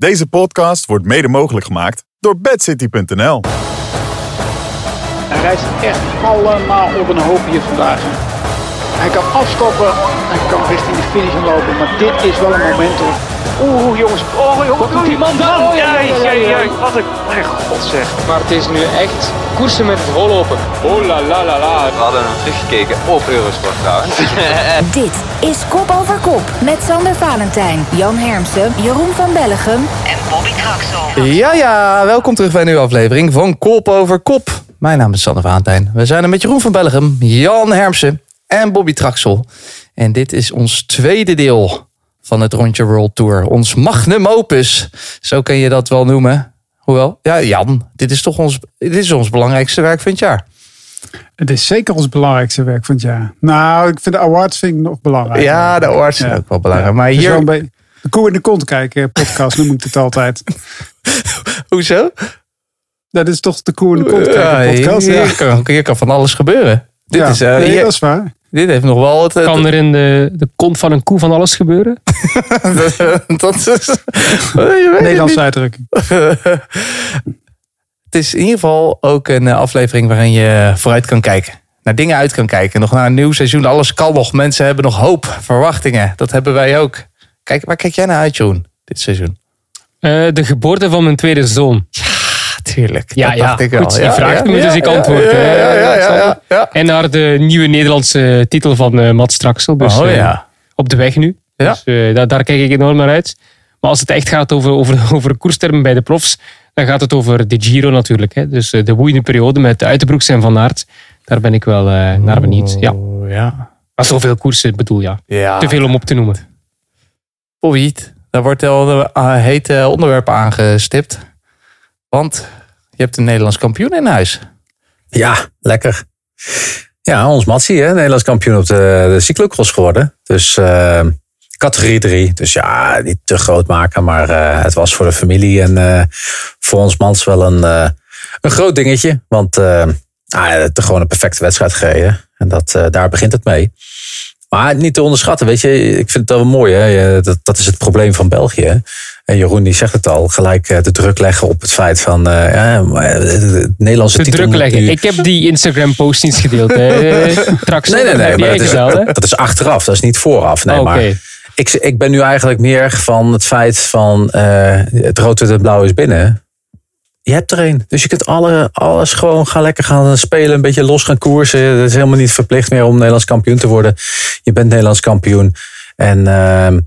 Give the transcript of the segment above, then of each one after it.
Deze podcast wordt mede mogelijk gemaakt door bedcity.nl. Hij reist echt allemaal op een hoop hier vandaag. Hij kan afstoppen, hij kan richting de finish lopen, maar dit is wel een moment hoor. Oeh jongens, oh jongens, Komt die man dan? Oh, Ja, ja, ja, ja. Wat een, mijn god zeg. Maar het is nu echt koersen met het hollopen. Oh la la la la. We hadden hem teruggekeken op Eurosport trouwens. Dit is Kop over Kop met Sander Valentijn, Jan Hermsen, Jeroen van Bellegem en Bobby Traxel. Ja, ja, welkom terug bij een nieuwe aflevering van Kop over Kop. Mijn naam is Sander Valentijn. We zijn er met Jeroen van Bellegem, Jan Hermsen en Bobby Traxel. En dit is ons tweede deel van het Rondje World Tour. Ons magnum opus, zo kun je dat wel noemen. Hoewel, ja Jan, dit is toch ons, dit is ons belangrijkste werk van het jaar. Het is zeker ons belangrijkste werk van het jaar. Nou, ik vind de awards vind ik nog belangrijk. Ja, de awards zijn Ja. ook wel belangrijk. Maar is hier, de koe in de kont kijken podcast noem ik het altijd. hoezo? Dat is toch de koe in de kont kijken podcast. hier, Ja, hier kan, hier kan van alles gebeuren. Dit, is, nee, hier- dat is waar. Dit heeft nog wel het... het- Kan er in de, de kont van een koe van alles gebeuren? dat is... Het Nederlandse uitdrukking. Het is in ieder geval ook een eh, aflevering waarin je vooruit kan kijken. Naar dingen uit kan kijken. Nog naar een nieuw seizoen. Alles kan nog. Mensen hebben nog hoop, verwachtingen. Dat hebben wij ook. Kijk, waar kijk jij naar uit, Jeroen? Dit seizoen. Eh, de geboorte van mijn tweede zoon. Tuurlijk. Ja, dat ja. dacht ik wel. Goed, je vraagt me, dus ik antwoord, Ja, hè, ja, ja, Sander. ja, ja. En naar de nieuwe Nederlandse titel van eh Mats Traxel. Dus oh eh, op de weg nu. Ja. Dus eh, daar, daar kijk ik enorm naar uit. Maar als het echt gaat over, over, over koerstermen bij de profs, dan gaat het over de Giro natuurlijk. Hè. Dus eh, de woeiende periode met Uitenbroeks en Van Aert. Daar ben ik wel eh, naar benieuwd. Ja. Ja. Maar zoveel koersen, ik bedoel ja. ja. Te veel om op te noemen. Bobby, daar wordt al een uh, hete onderwerp aangestipt. Want je hebt een Nederlands kampioen in huis. Ja, lekker. Ja, ons Matsie, hè, Nederlands kampioen op de, de cyclocross geworden. Dus eh, categorie 3. Dus ja, niet te groot maken, maar eh, het was voor de familie en eh, voor ons Mans wel een, een groot dingetje. Want hij heeft gewoon een perfecte wedstrijd gereden. En dat, daar begint het mee. Maar niet te onderschatten, weet je. Ik vind het wel mooi, hè. Dat, dat is het probleem van België. hè. En Jeroen die zegt het al, gelijk eh, de druk leggen op het feit van... eh, ja, het het Nederlandse Te titel druk leggen. nu- Ik heb die Instagram post niet gedeeld. hè. Traxel, Nee, nee, dat nee. Maar dat, is, gedaan, dat is achteraf. Dat is niet vooraf. Nee, Oh, Oké. maar ik, ik ben nu eigenlijk meer van het feit van eh, het rood, en blauw is binnen. Je hebt er een. Dus je kunt alle, alles gewoon gaan lekker gaan spelen. Een beetje los gaan koersen. Het is helemaal niet verplicht meer om Nederlands kampioen te worden. Je bent Nederlands kampioen. En, ehm,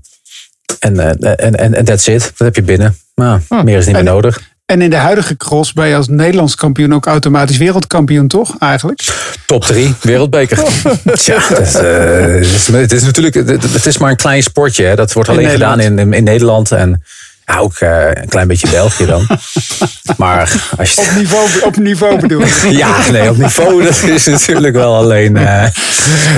en, en, en, en that's it. Dat heb je binnen. Nou, meer is niet meer nodig. En in de huidige cross ben je als Nederlands kampioen ook automatisch wereldkampioen, toch? Eigenlijk. Top 3, wereldbeker. Tja, dat, is, eh, het, is, het is natuurlijk het, het is maar een klein sportje. Hè. Dat wordt In alleen gedaan in, in Nederland en ja, ook eh, een klein beetje België dan. Maar als Op je. niveau, op niveau bedoel ik. Ja, nee, op niveau dat is natuurlijk wel alleen. eh, daar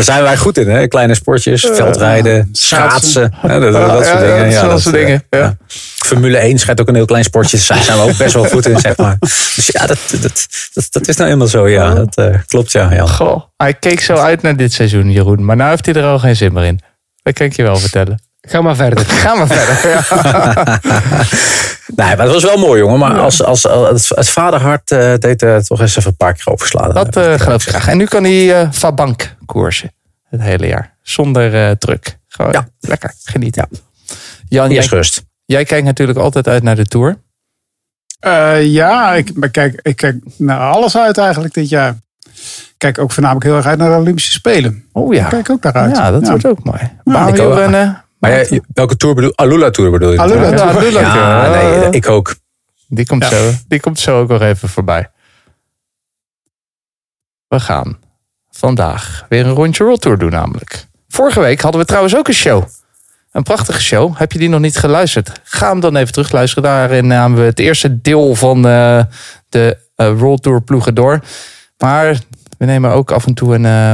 zijn wij goed in, hè? Kleine sportjes, veldrijden, schaatsen, dat, dat, dat soort Ja, dingen. dat Ja, soort eh, dingen, ja. Formule 1 schijnt ook een heel klein sportje te zijn. Daar zijn we ook best wel goed in, zeg maar. Dus ja, dat, dat, dat, dat is nou eenmaal zo, ja. Dat eh, klopt, ja. Jan. Goh, hij keek zo uit naar dit seizoen, Jeroen. Maar nu heeft hij er al geen zin meer in. Dat kan ik je wel vertellen. Ga maar verder. Ga maar verder. Ja. Nee, maar dat was wel mooi, jongen. Maar als, als, als het, vaderhart eh, deed er toch eens even een paar keer overslaan. Dat eh, geloof ik graag. En nu kan hij eh Fabank koersen. Het hele jaar. Zonder eh, druk. Gewoon Ja. lekker genieten. Jan, Eerst jij, rust. jij kijkt natuurlijk altijd uit naar de Tour. Eh, ja, ik, maar kijk, ik kijk naar alles uit eigenlijk dit jaar. Ik kijk ook voornamelijk heel erg uit naar de Olympische Spelen. Oh ja. Kijk ook naar uit. Ja, dat wordt ook mooi. Baan ik ook. Wielrennen. Maar jij, welke tour bedoel Alula Tour bedoel je? Alula Ja, Tour. Ja, Tour. nee, ik ook. Die komt, Ja. zo, die komt zo ook nog even voorbij. We gaan vandaag weer een rondje World Tour doen namelijk. Vorige week hadden we trouwens ook een show. Een prachtige show. Heb je die nog niet geluisterd? Ga hem dan even terugluisteren. Daarin namen we het eerste deel van eh, de eh, World Tour ploegen door. Maar we nemen ook af en toe een, eh,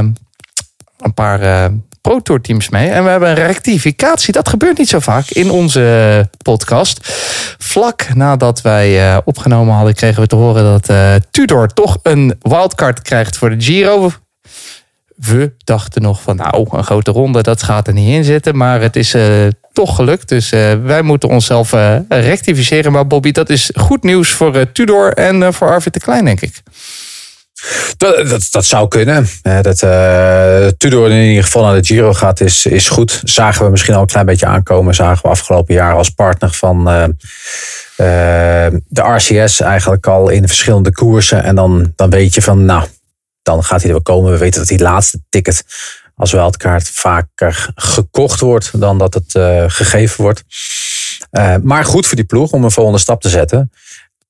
een paar eh, Pro Tour teams mee. En we hebben een rectificatie. Dat gebeurt niet zo vaak in onze podcast. Vlak nadat wij eh, opgenomen hadden, kregen we te horen dat eh, Tudor toch een wildcard krijgt voor de Giro. We dachten nog van nou, een grote ronde, dat gaat er niet in zitten. Maar het is eh, toch gelukt. Dus eh, wij moeten onszelf eh, rectificeren. Maar Bobby, dat is goed nieuws voor eh, Tudor en eh, voor Arvid de Klein, denk ik. Dat, dat, zou kunnen. Dat eh, Tudor in ieder geval naar de Giro gaat is, is goed. Zagen we misschien al een klein beetje aankomen. Zagen we afgelopen jaar als partner van eh, eh, de RCS eigenlijk al in verschillende koersen. En dan, dan weet je van nou, dan gaat hij er wel komen. We weten dat die laatste ticket als wildkaart vaker gekocht wordt dan dat het gegeven wordt. Maar goed voor die ploeg om een volgende stap te zetten.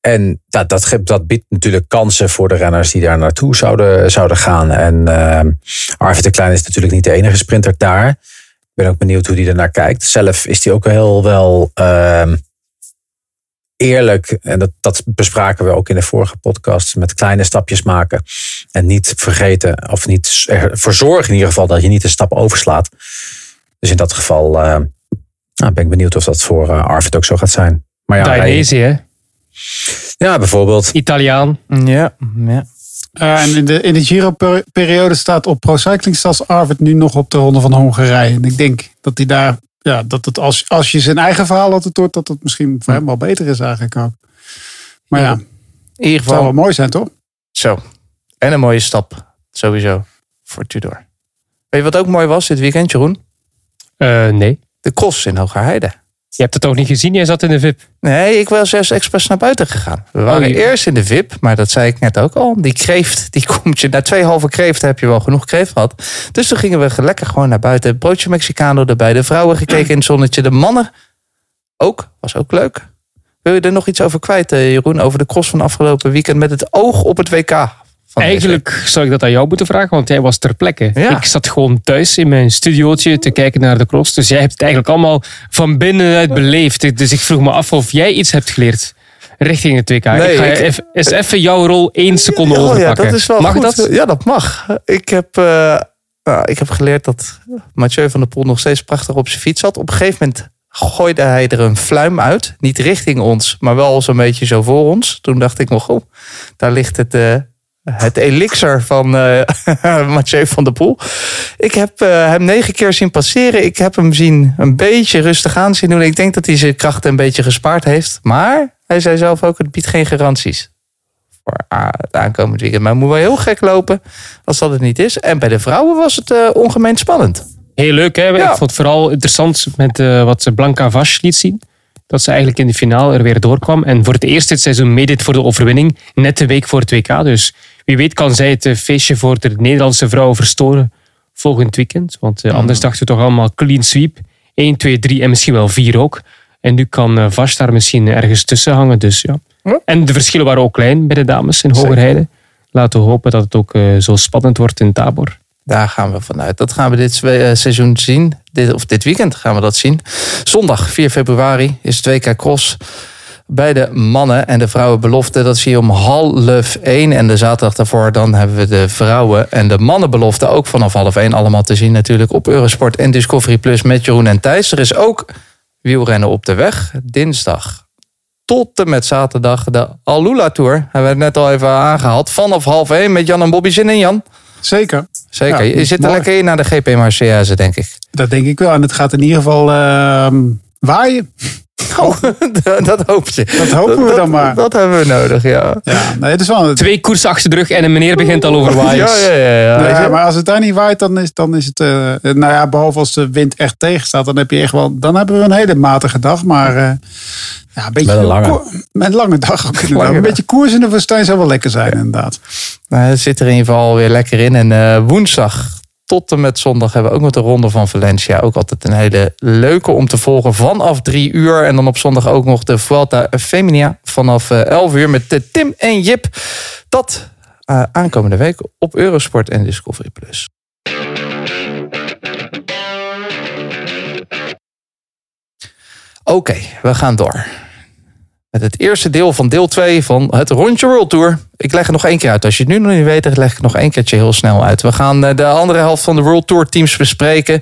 En dat, dat, dat biedt natuurlijk kansen voor de renners die daar naartoe zouden, zouden gaan. En uh, Arvid de Klein is natuurlijk niet de enige sprinter daar. Ik ben ook benieuwd hoe hij ernaar kijkt. Zelf is hij ook heel wel ehm, eerlijk. En dat, dat bespraken we ook in de vorige podcast. Met kleine stapjes maken. En niet vergeten, of niet ervoor zorgen in ieder geval dat je niet een stap overslaat. Dus in dat geval eh, nou, ben ik benieuwd of dat voor eh, Arvid ook zo gaat zijn. Maar ja, hij- hè? Ja, bijvoorbeeld. Italiaan. Ja, ja. Eh, en in de, in de Giro-periode staat op Pro Cycling Stats Arvid nu nog op de Ronde van Hongarije. En ik denk dat hij daar, ja, dat het als, als je zijn eigen verhaal altijd hoort, dat het misschien voor hem wel beter is eigenlijk ook. Maar ja, In ieder het zou wel geval, mooi zijn toch? zo. En een mooie stap, sowieso, voor Tudor. Weet je wat ook mooi was dit weekend, Jeroen? Eh, nee. De cross in Hogerheide. Je hebt het ook niet gezien, jij zat in de VIP. Nee, ik was juist expres naar buiten gegaan. We waren Oh, eerst in de VIP, maar dat zei ik net ook al. Die kreeft, die komt je... Na twee halve kreeften heb je wel genoeg kreeft gehad. Dus toen gingen we lekker gewoon naar buiten. Broodje Mexicano erbij. De vrouwen gekeken in het zonnetje. De mannen ook. Was ook leuk. Wil je er nog iets over kwijt, eh, Jeroen? Over de cross van afgelopen weekend met het oog op het WK? Deze Eigenlijk zou ik dat aan jou moeten vragen, want jij was ter plekke. Ja. Ik zat gewoon thuis in mijn studiootje te kijken naar de cross. Dus jij hebt het eigenlijk allemaal van binnenuit beleefd. Dus ik vroeg me af of jij iets hebt geleerd richting het WK. Nee, ik ga ik- even, eens even jouw rol één seconde Oh ja, overpakken. dat is wel Mag goed. dat? Ja, dat mag. Ik heb, eh, nou, ik heb geleerd dat Mathieu van der Poel nog steeds prachtig op zijn fiets zat. Op een gegeven moment gooide hij er een fluim uit. Niet richting ons, maar wel zo'n beetje zo voor ons. Toen dacht ik nog, oh, daar ligt het, eh, het elixir van Mathieu van der Poel. Ik heb eh, hem negen keer zien passeren. Ik heb hem zien een beetje rustig aan zien doen. Ik denk dat hij zijn krachten een beetje gespaard heeft. Maar hij zei zelf ook, het biedt geen garanties voor het aankomend weekend. Maar het moet wel heel gek lopen als dat het niet is. En bij de vrouwen was het eh, ongemeen spannend. Heel leuk, hè? Ja. Ik vond het vooral interessant met wat Blanca Vash liet zien. Dat ze eigenlijk in de finale er weer doorkwam. En voor het eerst dit seizoen meedeed voor de overwinning. Net de week voor het WK. Dus wie weet kan zij het eh, feestje voor de Nederlandse vrouwen verstoren volgend weekend. Want eh, anders dachten we toch allemaal clean sweep. 1, 2, 3 en misschien wel 4 ook. En nu kan eh, Vash daar misschien ergens tussen hangen. Dus, ja. Ja. En de verschillen waren ook klein bij de dames in Hogerheide. Laten we hopen dat het ook zo spannend wordt in Tabor. Daar gaan we vanuit. Dat gaan we dit seizoen zien. Dit, of dit weekend gaan we dat zien. Zondag 4 februari is het WK Cross. Bij de mannen en de vrouwen belofte. Dat zie je om half één. En de zaterdag daarvoor dan hebben we de vrouwen en de mannen belofte. Ook vanaf half één allemaal te zien natuurlijk. Op Eurosport en Discovery Plus met Jeroen en Thijs. Er is ook wielrennen op de weg. Dinsdag tot en met zaterdag de Alula Tour. Hebben we het net al even aangehaald. Vanaf half één met Jan en Bobby. Zin in Jan? Zeker. Zeker. Ja, je zit er mooi. lekker in naar de GP Marseillaise, denk ik. Dat denk ik wel. En het gaat in ieder geval ehm, waaien. Oh, dat hoop je. Dat hopen we dan maar. Dat hebben we nodig, ja. Ja, nee, het is wel een, Twee koersen achter de rug en een meneer begint al over waaiers. Ja, ja, ja. ja. Nee, maar als het daar niet waait, dan is, dan is het. eh, nou ja, behalve als de wind echt tegen staat, dan heb je echt wel. Dan hebben we een hele matige dag. Maar eh, ja, een beetje. Met een lange. Met een lange dag ook een beetje koers in de woestijn zou wel lekker zijn, inderdaad. Nou, het zit er in ieder geval weer lekker in. En eh, woensdag tot en met zondag hebben we ook nog de ronde van Valencia. Ook altijd een hele leuke om te volgen vanaf drie uur. En dan op zondag ook nog de Vuelta Femina vanaf eh, 11 uur met Tim en Jip. Dat eh, aankomende week op Eurosport en Discovery+. Plus. Oké, we gaan door. Met het eerste deel van deel 2 van het Rondje World Tour. Ik leg het nog één keer uit. Als je het nu nog niet weet, leg ik het nog één keertje heel snel uit. We gaan eh, de andere helft van de World Tour teams bespreken.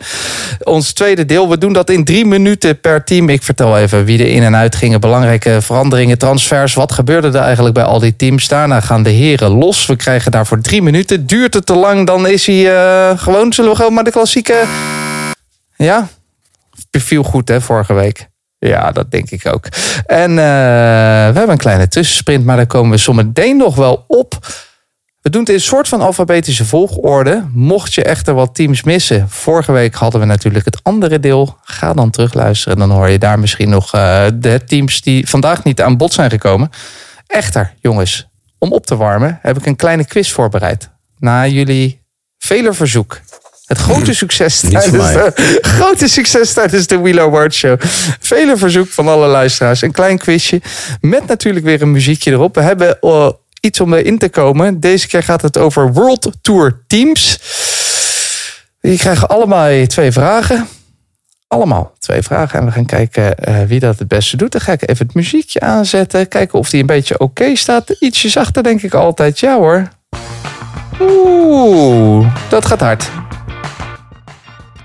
Ons tweede deel, we doen dat in drie minuten per team. Ik vertel even wie er in en uit gingen. Belangrijke veranderingen, transfers. Wat gebeurde er eigenlijk bij al die teams? Daarna gaan de heren los. We krijgen daarvoor drie minuten. Duurt het te lang, dan is hij eh, gewoon... Zullen we gewoon maar de klassieke... Ja, viel goed hè, vorige week. Ja, dat denk ik ook. En uh, we hebben een kleine tussensprint, maar daar komen we zometeen nog wel op. We doen het in een soort van alfabetische volgorde. Mocht je echter wat teams missen. Vorige week hadden we natuurlijk het andere deel. Ga dan terugluisteren. Dan hoor je daar misschien nog uh, de teams die vandaag niet aan bod zijn gekomen. Echter, jongens, om op te warmen heb ik een kleine quiz voorbereid. Na jullie vele verzoek. Het grote succes, tijdens de, grote succes tijdens de Wheel Award Show. Vele verzoek van alle luisteraars. Een klein quizje. Met natuurlijk weer een muziekje erop. We hebben uh, iets om erin te komen. Deze keer gaat het over World Tour Teams. Die krijgen allemaal twee vragen. Allemaal twee vragen. En we gaan kijken uh, wie dat het beste doet. Dan ga ik even het muziekje aanzetten. Kijken of die een beetje oké okay staat. Ietsje zachter denk ik altijd. Ja hoor. Oeh, dat gaat hard.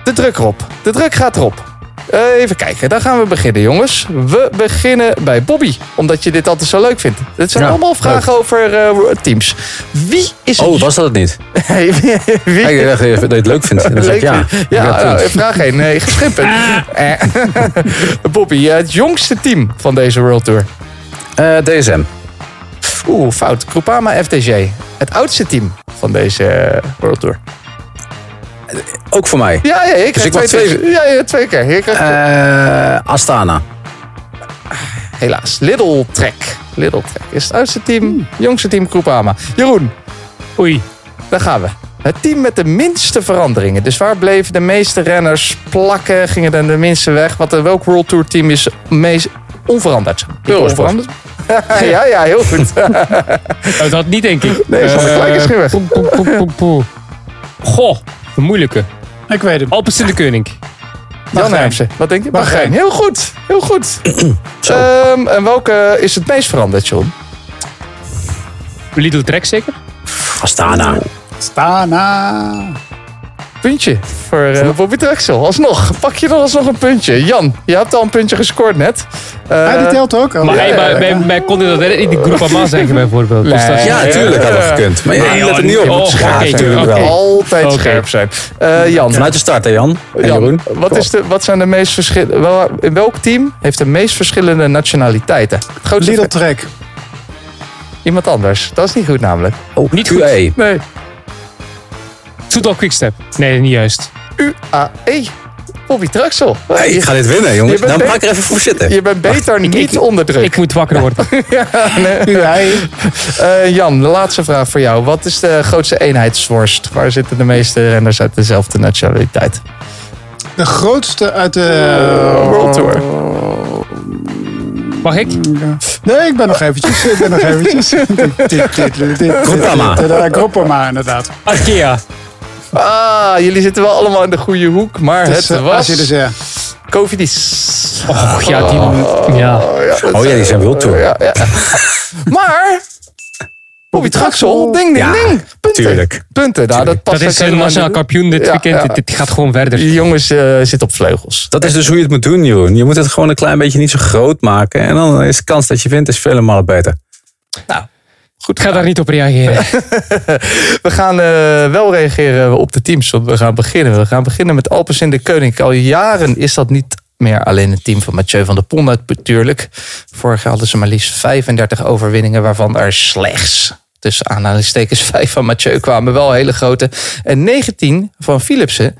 De druk erop. De druk gaat erop. Even kijken, daar gaan we beginnen, jongens. We beginnen bij Bobby, omdat je dit altijd zo leuk vindt. Dit zijn Ja, allemaal vragen leuk. over eh, teams. Wie is het? Oh, was dat het niet? Hey, wie, Ik dacht dat je het leuk vindt. Dan zeg ik ja. ja, eh, vraag 1. Nee. Eh, Bobby, eh, het jongste team van deze World Tour. Eh, DSM. Oeh, fout. Groupama FDG. Het oudste team van deze eh, World Tour. Ook voor mij. Ja, ja, ik Dus krijg ik twee, twee- keer. Ja, ja, twee keer. Je krijgt- Eh, Astana. Helaas. Little Trek. Little Trek is het oudste team. Jongste team Groupama. Jeroen, Oei. daar gaan we. Het team met de minste veranderingen. Dus waar bleven de meeste renners plakken? Gingen er de minste weg? Wat, welk World Tour team is meest onveranderd? Eurosport. Onveranderd? ja, ja, heel goed. Oh, dat niet, denk ik. Nee, Gelijk is poe, poe, poe. Goh, een moeilijke. Ik weet hem. Alpes in de Koning. Jan wat denk je? Bahrein. Bahrein. Heel goed, heel goed. Zo. Ehm, en welke is het meest veranderd, John? Lidl Trek zeker? Astana. Stana. Puntje voor eh, Bobby Drexel. Alsnog, pak je er alsnog een puntje. Jan, je hebt al een puntje gescoord net. Eh, Ja, die telt ook. Oh, Maar ja, hey, ja, bij, ja. bij, bij kon hij dat niet de Groupama zeggen bijvoorbeeld. Dus dat Ja, natuurlijk had dat gekund. Maar je let er niet op. Oh, oké. wel. Altijd scherp zijn. Eh, Jan, Vanuit de start, hè Jan? En Jan, Jeroen? wat, is de, wat zijn de meest verschillende... Wel, in welk team heeft de meest verschillende nationaliteiten? Grootste Lidl Trek. Iemand anders. Dat is niet goed namelijk. Oh, Niet QA. goed. Nee. Soetal Quickstep. Nee, niet juist. UAE. Bobby. Hey, ik ga dit winnen, jongens. Dan ga be- ik er even voor zitten. Je bent beter niet ik- onder druk. Ik moet wakker worden. Hij. Eh, Jan, de laatste vraag voor jou. Wat is de grootste eenheidsworst? Waar zitten de meeste renners uit dezelfde nationaliteit? De grootste uit de... World Tour. Mag ik? Nee, ik ben nog eventjes. Ik ben nog eventjes. Dit- Groupama, inderdaad. Arkea. Ah, jullie zitten wel allemaal in de goede hoek. Maar Dus, het eh, was als je dus, ja. Covidis. Och ja, die... Ja. dat Oh ja, die is- zijn World Tour. Ja, ja. maar... Bobby Traxel, ding, ding, Ja, ding. Punten. tuurlijk. Punten, nou, dat past Dat is een helemaal nationaal kampioen dit Ja, weekend. ja. Dit, gaat gewoon verder. Die jongens eh, zitten op vleugels. Dat is dus hoe je het moet doen, Jeroen. Je moet het gewoon een klein beetje niet zo groot maken. En dan is de kans dat je wint is vele malen beter. Goed, Ik ga daar niet op reageren. We gaan eh, wel reageren op de teams. Want we gaan beginnen. We gaan beginnen met Alpes in de Koning. Al jaren is dat niet meer alleen het team van Mathieu van der Poel natuurlijk. Vorig jaar hadden ze maar liefst 35 overwinningen, waarvan er slechts tussen aanhalingstekens 5 van Mathieu kwamen. Wel hele grote. En 19 van Philipsen.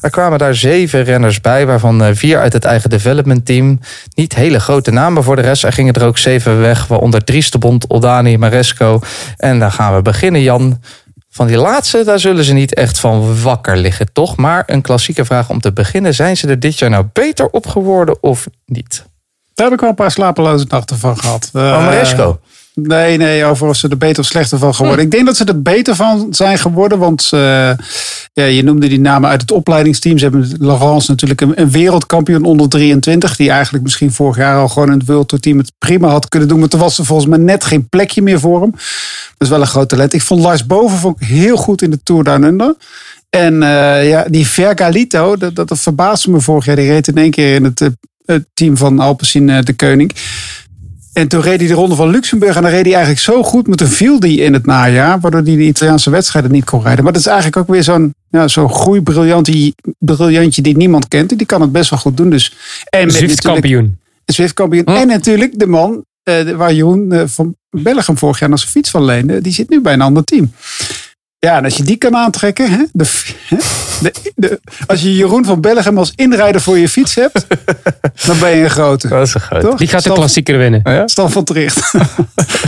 Er kwamen daar zeven renners bij, waarvan eh, vier uit het eigen development team. Niet hele grote namen voor de rest. Er gingen er ook zeven weg, waaronder Driestebond, Oldani, Maresco. En dan gaan we beginnen, Jan. Van die laatste, daar zullen ze niet echt van wakker liggen, toch? Maar een klassieke vraag om te beginnen. Zijn ze er dit jaar nou beter op geworden of niet? Daar heb ik wel een paar slapeloze nachten van gehad. Van Eh, Maresco? Nee, nee, over of ze er beter of slechter van geworden. Ik denk dat ze er beter van zijn geworden, want eh, Ja, je noemde die namen uit het opleidingsteam. Ze hebben Laurence natuurlijk een, een wereldkampioen onder 23. Die eigenlijk misschien vorig jaar al gewoon in het World Tour team het prima had kunnen doen. Maar toen was er volgens mij net geen plekje meer voor hem. Dat is wel een groot talent. Ik vond Lars Boven vond ik heel goed in de Tour Down Under. En eh, ja, die Vergalito, dat, dat, dat verbaasde me vorig jaar. Die reed in één keer in het, eh, het team van Alpecin de Koning. En toen reed hij de ronde van Luxemburg. En dan reed hij eigenlijk zo goed. Maar toen viel die in het najaar. Waardoor hij de Italiaanse wedstrijden niet kon rijden. Maar dat is eigenlijk ook weer zo'n ja, zo'n groeibriljantje die niemand kent. Die kan het best wel goed doen. Dus, en met Zwift kampioen. een Zwift-kampioen. En natuurlijk de man eh, waar Jeroen eh, van Bellegem vorig jaar nog zijn fiets van leende. Die zit nu bij een ander team. Ja, en als je die kan aantrekken. Hè, de, hè, de, de- als je Jeroen van Bellegem als inrijder voor je fiets hebt. dan ben je een grote. Dat is een groot. Toch? Die gaat de Stan- klassieker winnen. Stan van Tricht.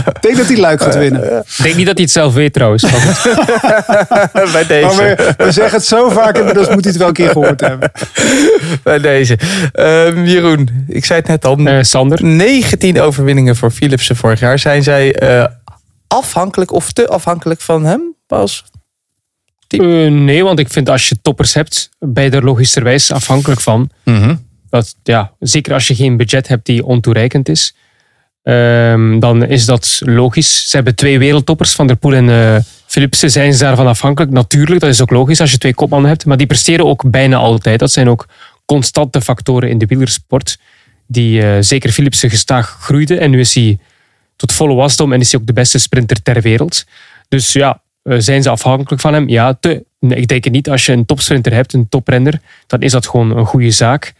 Ik denk dat hij Luik gaat winnen. Ik denk niet dat hij het zelf weet trouwens. Maar. Bij Maar deze. we, we zeggen het zo vaak. Inmiddels moet hij het wel een keer gehoord hebben. Bij deze. Ehm, Jeroen, ik zei het net al. Eh, Sander. 19 overwinningen voor Philipsen vorig jaar. Zijn zij eh, afhankelijk of te afhankelijk van hem, Bas? Eh, nee, want ik vind als je toppers hebt, ben je er logischerwijs afhankelijk van. Dat, ja, zeker als je geen budget hebt die ontoereikend is, ehm, dan is dat logisch. Ze hebben twee wereldtoppers, Van der Poel en eh Philipsen. Zijn ze daarvan afhankelijk? Natuurlijk, dat is ook logisch als je twee kopmannen hebt. Maar die presteren ook bijna altijd. Dat zijn ook constante factoren in de wielersport. Die eh, zeker Philipsen gestaag groeide. En nu is hij tot volle wasdom en is hij ook de beste sprinter ter wereld. Dus ja, zijn ze afhankelijk van hem? Ja, te, nee, ik denk het niet. Als je een topsprinter hebt, een toprenner, dan is dat gewoon een goede zaak.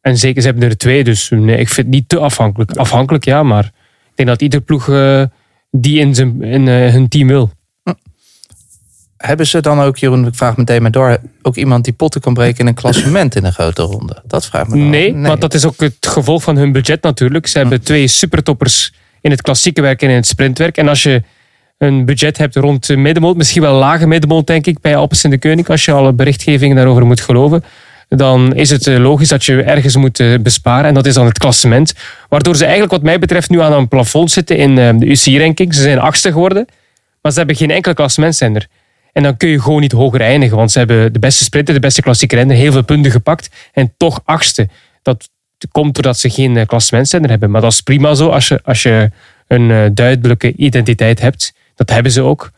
En zeker, ze hebben er twee, dus nee, ik vind het niet te afhankelijk. Afhankelijk, ja, maar ik denk dat ieder ploeg eh, die in, zijn, in eh, hun team wil. Hebben ze dan ook, Jeroen, ik vraag meteen maar door, ook iemand die potten kan breken in een klassement in een grote ronde? Dat vraagt me dan. Nee, want dat is ook het gevolg van hun budget natuurlijk. Ze hebben twee supertoppers in het klassieke werk en in het sprintwerk. En als je een budget hebt rond de middenmoot, misschien wel lage middenmoot denk ik, bij Alpes in de Koning, als je alle berichtgevingen daarover moet geloven, dan is het eh, logisch dat je ergens moet eh, besparen. En dat is dan het klassement. Waardoor ze eigenlijk wat mij betreft nu aan een plafond zitten in eh, de UCI-ranking. Ze zijn achtste geworden, maar ze hebben geen enkele klassementzender. En dan kun je gewoon niet hoger eindigen, want ze hebben de beste sprinter, de beste klassieke renner, heel veel punten gepakt en toch achtste. Dat komt doordat ze geen klassementzender hebben. Maar dat is prima zo als je, als je een duidelijke identiteit hebt. Dat hebben ze ook.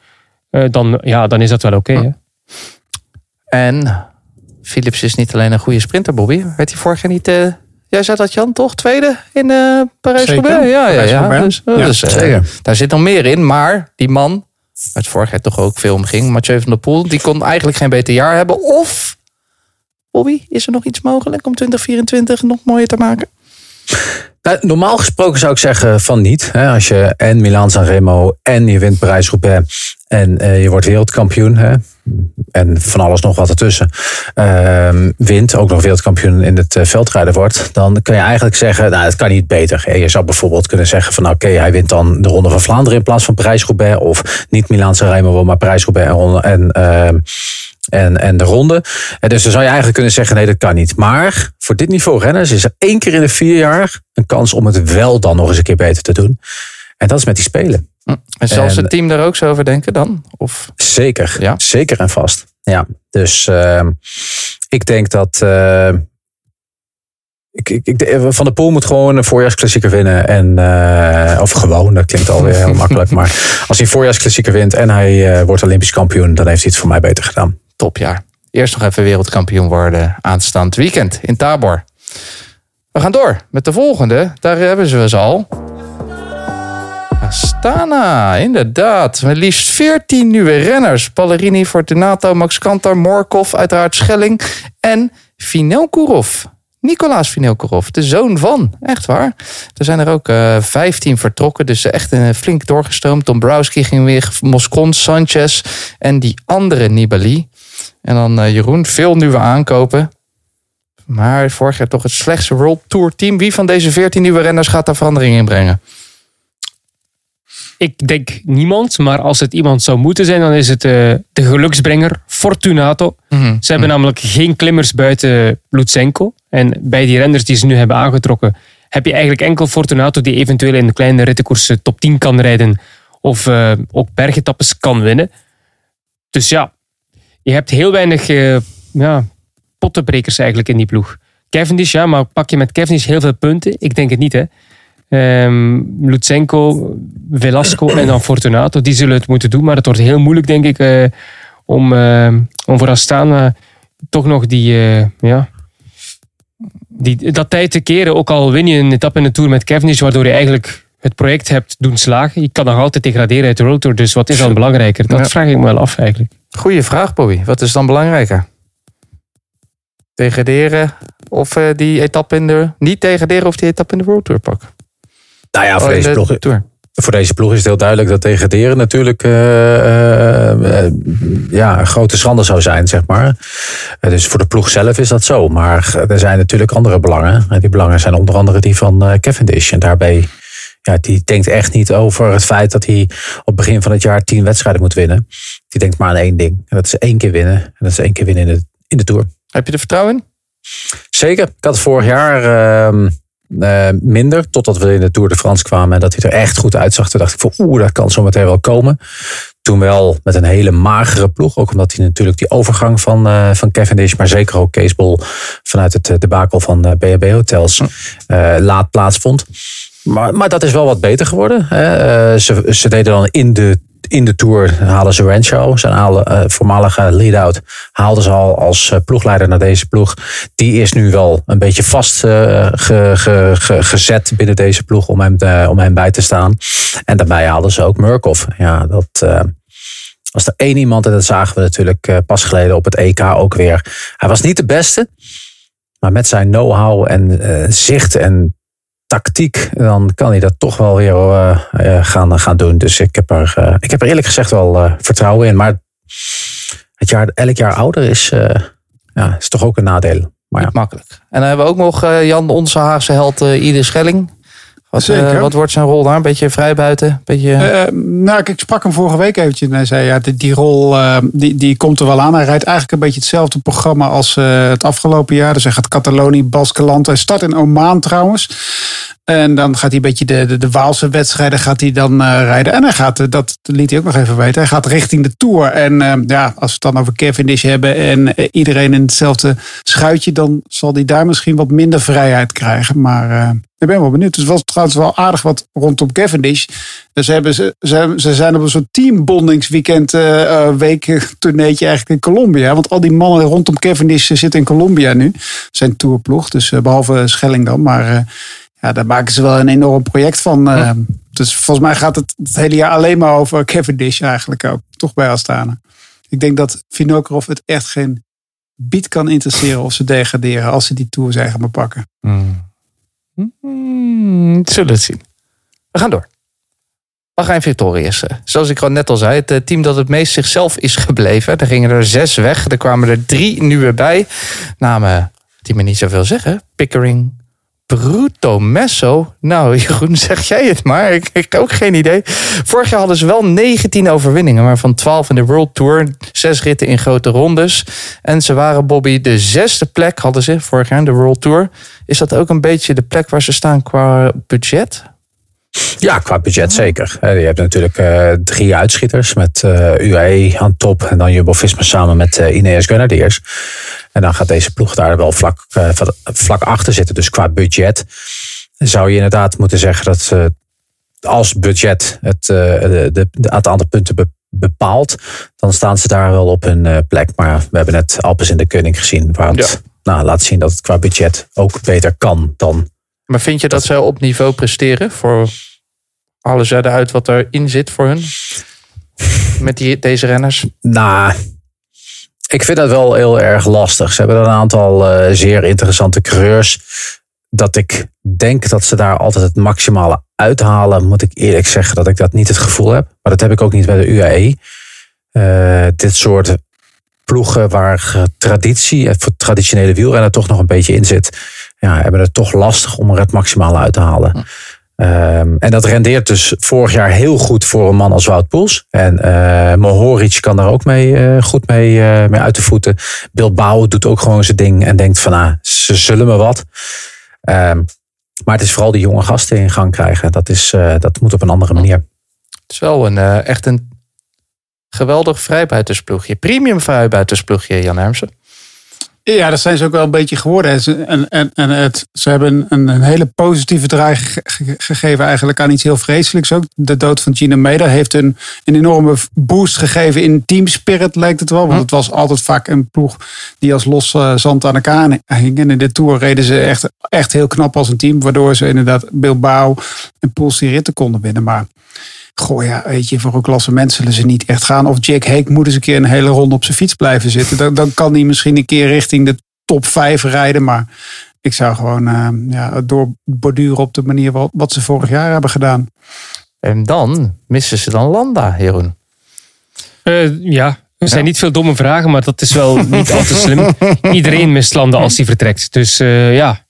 Eh, dan, ja, dan is dat wel oké. hè. En Philips is niet alleen een goede sprinter, Bobby. Werd hij vorig jaar niet... eh, jij zei dat Jan, toch? Tweede in eh Parijs-Roubaix? Ja, ja, ja. Dus, Ja, dus, zeker. Daar zit nog meer in. Maar die man, waar het vorig jaar toch ook veel om ging, Mathieu van der Poel, die kon eigenlijk geen beter jaar hebben. Of, Bobby, is er nog iets mogelijk om 2024 nog mooier te maken? Nou, normaal gesproken zou ik zeggen van niet. Hè? Als je en Milaan Sanremo en je wint Parijs-Roubaix en eh, je wordt wereldkampioen. Hè? En van alles nog wat ertussen. ehm, wint, ook nog wereldkampioen in het eh, veldrijden wordt. Dan kun je eigenlijk zeggen, nou het kan niet beter. Je zou bijvoorbeeld kunnen zeggen van nou, oké, hij wint dan de Ronde van Vlaanderen in plaats van Parijs-Roubaix. Of niet Milaan Sanremo, maar Parijs-Roubaix en, en en, en de ronde. En dus dan zou je eigenlijk kunnen zeggen, nee, dat kan niet. Maar voor dit niveau renners is er één keer in de vier jaar een kans om het wel dan nog eens een keer beter te doen. En dat is met die spelen. En zal het team daar ook zo over denken dan? Of Zeker, Ja? zeker en vast. Ja, dus ehm, ik denk dat... eh, ik, ik, ik, van der Poel moet gewoon een voorjaarsklassieker winnen. En, eh, of gewoon, dat klinkt alweer heel makkelijk. Maar als hij een voorjaarsklassieker wint en hij eh, wordt Olympisch kampioen... dan heeft hij het voor mij beter gedaan. Topjaar. Eerst nog even wereldkampioen worden aanstaand weekend in Tabor. We gaan door met de volgende. Daar hebben ze ze al. Astana, inderdaad. Met liefst 14 nieuwe renners. Ballerini, Fortunato, Max Kantar, Morkov, uiteraard Schelling. En Vinelkurov. Nicolaas Vinelkurov, de zoon van. Echt waar. Er zijn er ook eh 15 vertrokken, dus echt eh, flink doorgestroomd. Dombrowski ging weer, Moscon, Sanchez en die andere Nibali. En dan eh, Jeroen, veel nieuwe aankopen. Maar vorig jaar toch het slechtste World Tour team. Wie van deze 14 nieuwe renners gaat daar verandering in brengen? Ik denk niemand, maar als het iemand zou moeten zijn, dan is het eh, de geluksbrenger Fortunato. Ze hebben namelijk geen klimmers buiten Lutsenko. En bij die renners die ze nu hebben aangetrokken, heb je eigenlijk enkel Fortunato die eventueel in de kleine rittenkoersen top 10 kan rijden. Of eh, ook bergetappes kan winnen. Dus ja, je hebt heel weinig eh, ja, pottenbrekers eigenlijk in die ploeg. Cavendish, ja, maar pak je met Cavendish heel veel punten? Ik denk het niet, hè. Ehm Lutsenko, Velasco en dan Fortunato, die zullen het moeten doen. Maar het wordt heel moeilijk, denk ik, eh, om, eh, om voor Astana toch nog die, ja, die, dat tijd te keren. Ook al win je een etappe in de Tour met Cavendish, waardoor je eigenlijk het project hebt doen slagen. Je kan nog altijd degraderen uit de Tour, dus wat is dan belangrijker? Dat Ja. vraag ik me wel af eigenlijk. Goeie vraag, Bobby. Wat is dan belangrijker? Degraderen of eh, die etappe in de... Niet degraderen of die etappe in de World Tour pakken? Nou ja, voor, Oh, in deze de ploeg, Tour. voor deze ploeg is het heel duidelijk dat degraderen natuurlijk eh, eh, ja, een grote schande zou zijn, zeg maar. Dus voor de ploeg zelf is dat zo. Maar er zijn natuurlijk andere belangen. En die belangen zijn onder andere die van Cavendish. En daarbij, ja, die denkt echt niet over het feit dat hij op begin van het jaar tien wedstrijden moet winnen. Die denkt maar aan één ding. En dat is één keer winnen. En dat is één keer winnen in de, in de Tour. Heb je er vertrouwen in? Zeker. Ik had vorig jaar ehm, eh, minder, totdat we in de Tour de France kwamen en dat hij er echt goed uitzag. Toen dacht ik van oeh, dat kan zo meteen wel komen. Toen wel met een hele magere ploeg, ook omdat hij natuurlijk die overgang van, eh, van Cavendish, maar zeker ook Bol vanuit het eh, debakel van B&B Hotels eh, laat plaatsvond. Maar, maar dat is wel wat beter geworden. Hè. Eh, ze, ze deden dan in de, in de Tour, halen ze Rancho, zijn eh, voormalige lead-out, haalden ze al als eh, ploegleider naar deze ploeg. Die is nu wel een beetje vast eh, ge- ge- ge- gezet binnen deze ploeg om hem, om hem bij te staan. En daarbij haalden ze ook Murkoff. Ja, dat... was er één iemand, en dat zagen we natuurlijk pas geleden op het EK ook weer. Hij was niet de beste, maar met zijn know-how en zicht en tactiek, dan kan hij dat toch wel weer eh, eh, gaan, gaan doen. Dus ik heb, er, eh, ik heb er eerlijk gezegd wel vertrouwen in. Maar het jaar, elk jaar ouder is, ja, is toch ook een nadeel. Maar ja. Niet makkelijk. En dan hebben we ook nog Jan, onze Haagse held Ieder Schelling. Wat, eh, Zeker. wat wordt zijn rol daar? Een beetje vrij buiten? Beetje... Eh, nou, ik, sprak hem vorige week eventjes en hij zei, ja, die, die rol eh, die, die komt er wel aan. Hij rijdt eigenlijk een beetje hetzelfde programma als eh, het afgelopen jaar. Dus hij gaat Catalonië, Baskeland. Hij start in Oman trouwens. En dan gaat hij een beetje de, de, de Waalse wedstrijden gaat hij dan eh, rijden. En hij gaat, eh, dat liet hij ook nog even weten, hij gaat richting de Tour. En eh, ja, als we het dan over Cavendish hebben en iedereen in hetzelfde schuitje, dan zal hij daar misschien wat minder vrijheid krijgen. Maar ik ben wel benieuwd. Het was trouwens wel aardig wat rondom Cavendish. Dus ze, hebben, ze, ze, ze zijn op een soort teambondingsweekend uh, week tourneetje eigenlijk in Colombia. Want al die mannen rondom Cavendish zitten in Colombia nu. Zijn tourploeg, dus behalve Schelling dan. Maar ja, daar maken ze wel een enorm project van. Ja. Dus volgens mij gaat het het hele jaar alleen maar over Cavendish eigenlijk ook. Toch bij Astana. Ik denk dat Vinokurov het echt geen bied kan interesseren of ze degraderen als ze die tour zijn gaan pakken. Hmm. Hmm, zullen het zien. We gaan door. Bahrein Victorious. Zoals ik al net al zei, het team dat het meest zichzelf is gebleven. Er gingen er zes weg. Er kwamen er drie nieuwe bij. Namen die me niet zoveel zeggen. Pickering, Bruto Messo. Nou, Jeroen, zeg jij het maar. Ik, ik heb ook geen idee. Vorig jaar hadden ze wel 19 overwinningen, maar van 12 in de World Tour. Zes ritten in grote rondes. En ze waren, Bobby, de zesde plek hadden ze vorig jaar in de World Tour. Is dat ook een beetje de plek waar ze staan qua budget? Ja, qua budget zeker. Je hebt natuurlijk uh, drie uitschieters met uh, UAE aan top en dan Jumbo-Visma samen met uh, Ineos Grenadiers. En dan gaat deze ploeg daar wel vlak, vlak achter zitten. Dus qua budget zou je inderdaad moeten zeggen dat als budget het, de, de, de, het aantal punten be, bepaalt, dan staan ze daar wel op hun plek. Maar we hebben net Alpes in de Koning gezien, waar het ja. nou, laat zien dat het qua budget ook beter kan dan maar vind je dat, dat ze op niveau presteren voor alle zuiden uit wat erin zit voor hun? Met die, deze renners? Nou, ik vind dat wel heel erg lastig. Ze hebben een aantal uh, zeer interessante coureurs. Dat ik denk dat ze daar altijd het maximale uithalen, moet ik eerlijk zeggen dat ik dat niet het gevoel heb. Maar dat heb ik ook niet bij de UAE. Uh, dit soort ploegen waar traditie, het traditionele wielrennen toch nog een beetje in zit ja, hebben het toch lastig om er het maximale uit te halen. Um, en dat rendeert dus vorig jaar heel goed voor een man als Wout Poels. En uh, Mohoric kan daar ook mee, uh, goed mee, uh, mee uit de voeten. Bilbao doet ook gewoon zijn ding en denkt van, ah, ze zullen me wat. Um, maar het is vooral die jonge gasten in gang krijgen. Dat, is, dat moet op een andere manier. Het is wel een, echt een Geweldig vrijbuitersploegje. Premium vrijbuitersploegje, Jan Hermsen. Ja, dat zijn ze ook wel een beetje geworden. Ze- En, en, en het, ze hebben een, een hele positieve draai ge- ge- gegeven eigenlijk aan iets heel vreselijks ook. De dood van Gina Meder heeft een, een enorme boost gegeven in teamspirit lijkt het wel. Want het was altijd vaak een ploeg die als los eh, zand aan elkaar hing. En in de Tour reden ze echt, echt heel knap als een team. Waardoor ze inderdaad Bilbao en Poels die ritten konden winnen. Maar Goh, ja, weet je, voor een klassement zullen ze niet echt gaan. Of Jack Hake moet eens een keer een hele ronde op zijn fiets blijven zitten. Dan, dan kan hij misschien een keer richting de top 5 rijden. Maar ik zou gewoon eh, ja, doorborduren op de manier wat, wat ze vorig jaar hebben gedaan. En dan missen ze dan Landa, Jeroen. Eh, ja, er zijn niet veel domme vragen, maar dat is wel niet al te slim. Iedereen mist landen als hij vertrekt. Dus eh, ja,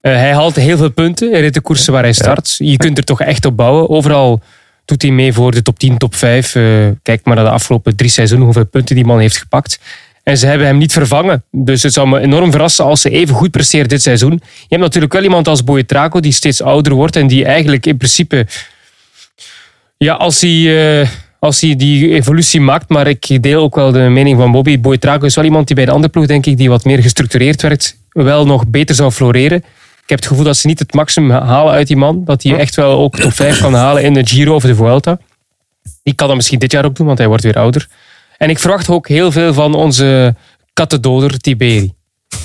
Eh, hij haalt heel veel punten. Hij rijdt de koersen waar hij start. Je kunt er toch echt op bouwen. Overal doet hij mee voor de top 10, top 5. Eh, kijk maar naar de afgelopen drie seizoenen, hoeveel punten die man heeft gepakt. En ze hebben hem niet vervangen. Dus het zou me enorm verrassen als ze even goed presteert dit seizoen. Je hebt natuurlijk wel iemand als Boetraco die steeds ouder wordt en die eigenlijk in principe ja, als hij, eh, als hij die evolutie maakt, maar ik deel ook wel de mening van Bobby. Boetrago is wel iemand die bij de andere ploeg, denk ik, die wat meer gestructureerd werkt, wel nog beter zou floreren. Ik heb het gevoel dat ze niet het maximum halen uit die man. Dat hij echt wel ook top 5 kan halen in de Giro of de Vuelta. Die kan dat misschien dit jaar ook doen, want hij wordt weer ouder. En ik verwacht ook heel veel van onze kattendoder Tiberi.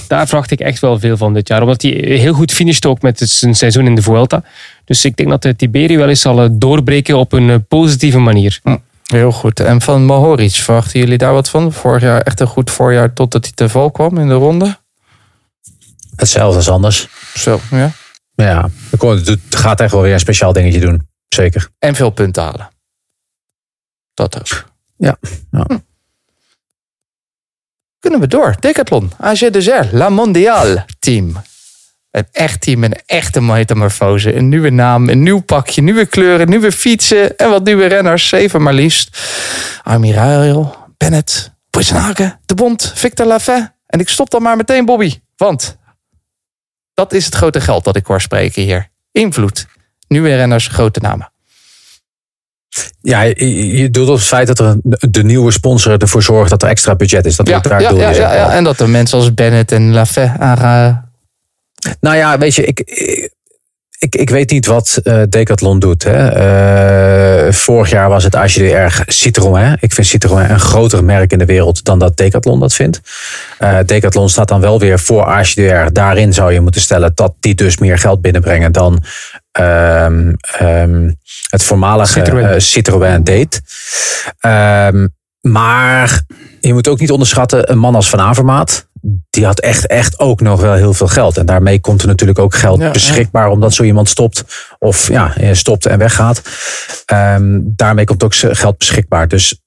Daar verwacht ik echt wel veel van dit jaar. Omdat hij heel goed finisht ook met zijn seizoen in de Vuelta. Dus ik denk dat de Tiberi wel eens zal eh, doorbreken op een eh, positieve manier. Heel goed. En van Mohoric, verwachten jullie daar wat van? Vorig jaar echt een goed voorjaar totdat hij te val kwam in de ronde. Hetzelfde als anders. Zo, ja. Ja, het gaat echt wel weer een speciaal dingetje doen. Zeker. En veel punten halen. Dat ook. Ja. ja. Kunnen we door. Decathlon, AG Desert, La Mondiale team. Een echt team, een echte metamorfose. Een nieuwe naam, een nieuw pakje, nieuwe kleuren, nieuwe fietsen en wat nieuwe renners. Zeven maar liefst. Amirail, Bennett, Boisnaken, De Bond, Victor Lafay. En ik stop dan maar meteen, Bobby. Want dat is het grote geld dat ik hoor spreken hier. Invloed. Nieuwe renners, grote namen. Ja, je, doet op het feit dat er de nieuwe sponsor ervoor zorgt dat er extra budget is. Dat Ja, daar ja, ja, ja. En dat er mensen als Bennett en Lafay aan gaan. Nou ja, weet je, ik, ik, ik weet niet wat eh, Decathlon doet. Hè. Eh, vorig jaar was het AGDR Citroën. Ik vind Citroën een groter merk in de wereld dan dat Decathlon dat vindt. Eh, Decathlon staat dan wel weer voor AGDR. Daarin zou je moeten stellen dat die dus meer geld binnenbrengen dan ehm, ehm, het voormalige Citroën. Citroën, Citroën deed. Ehm, maar je moet ook niet onderschatten, een man als Van Avermaat, die had echt, echt ook nog wel heel veel geld. En daarmee komt er natuurlijk ook geld Ja, ja. beschikbaar, omdat zo iemand stopt of ja, eh, stopt en weggaat. Ehm, daarmee komt ook geld beschikbaar. Dus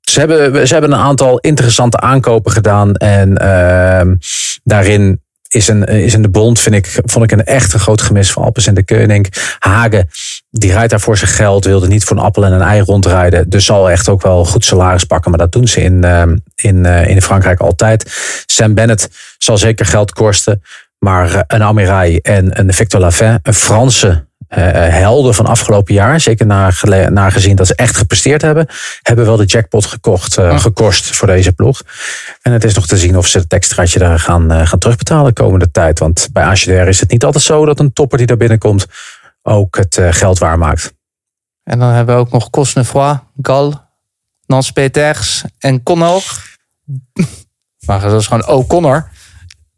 ze hebben, ze hebben een aantal interessante aankopen gedaan. En ehm, daarin is een, is een de bond, vind ik, vond ik een echt een groot gemis van Alpes en de Koning. Hagen, die rijdt daar voor zijn geld, wilde niet voor een appel en een ei rondrijden. Dus zal echt ook wel goed salaris pakken. Maar dat doen ze in, ehm, in, eh, in Frankrijk altijd. Sam Bennett zal zeker geld kosten. Maar eh, een Amirai en een Victor Lafay, een Franse eh, helden van afgelopen jaar, zeker naar, gele- naar gezien dat ze echt gepresteerd hebben, hebben wel de jackpot gekocht, eh, gekost voor deze ploeg. En het is nog te zien of ze het extraatje daar gaan, eh, gaan terugbetalen de komende tijd. Want bij ACDR is het niet altijd zo dat een topper die daar binnenkomt ook het geld waarmaakt. En dan hebben we ook nog Cosnefroid, Gal, Nans Peters en Connor. Maar dat is gewoon O'Connor.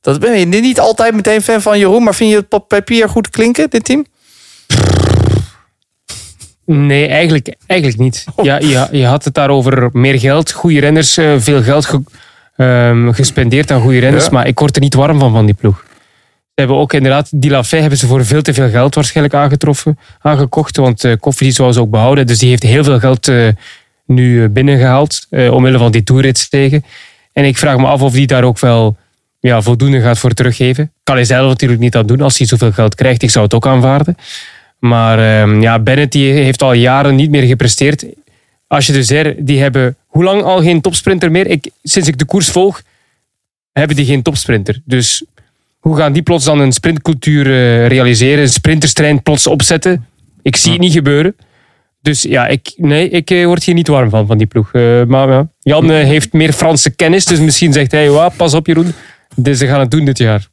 Dat ben je niet altijd meteen fan van Jeroen, maar vind je het op papier goed klinken, dit team? Nee, eigenlijk, eigenlijk niet. Ja, je, je had het daarover meer geld, goede renners, eh, veel geld ge- ehm, gespendeerd aan goede renners. Ja. Maar ik word er niet warm van, van die ploeg. Ze hebben ook inderdaad, die Lafay hebben ze voor veel te veel geld waarschijnlijk aangetroffen, aangekocht. Want uh, Koffies zou ze ook behouden. Dus die heeft heel veel geld eh, nu eh, binnengehaald, eh, omwille van die toerits tegen. En ik vraag me af of die daar ook wel ja, voldoende gaat voor teruggeven. Kan hij zelf natuurlijk niet aan doen als hij zoveel geld krijgt. Ik zou het ook aanvaarden. Maar ehm, ja, Bennett die heeft al jaren niet meer gepresteerd. Als je dus er, die hebben hoe lang al geen topsprinter meer? Ik, sinds ik de koers volg, hebben die geen topsprinter. Dus hoe gaan die plots dan een sprintcultuur eh, realiseren? Een sprinterstrein plots opzetten? Ik zie het niet gebeuren. Dus ja, ik, nee, ik eh, word hier niet warm van, van die ploeg. Eh, maar ja, Jan heeft meer Franse kennis, dus misschien zegt hij, "Wa, pas op Jeroen. Ze gaan het doen dit jaar.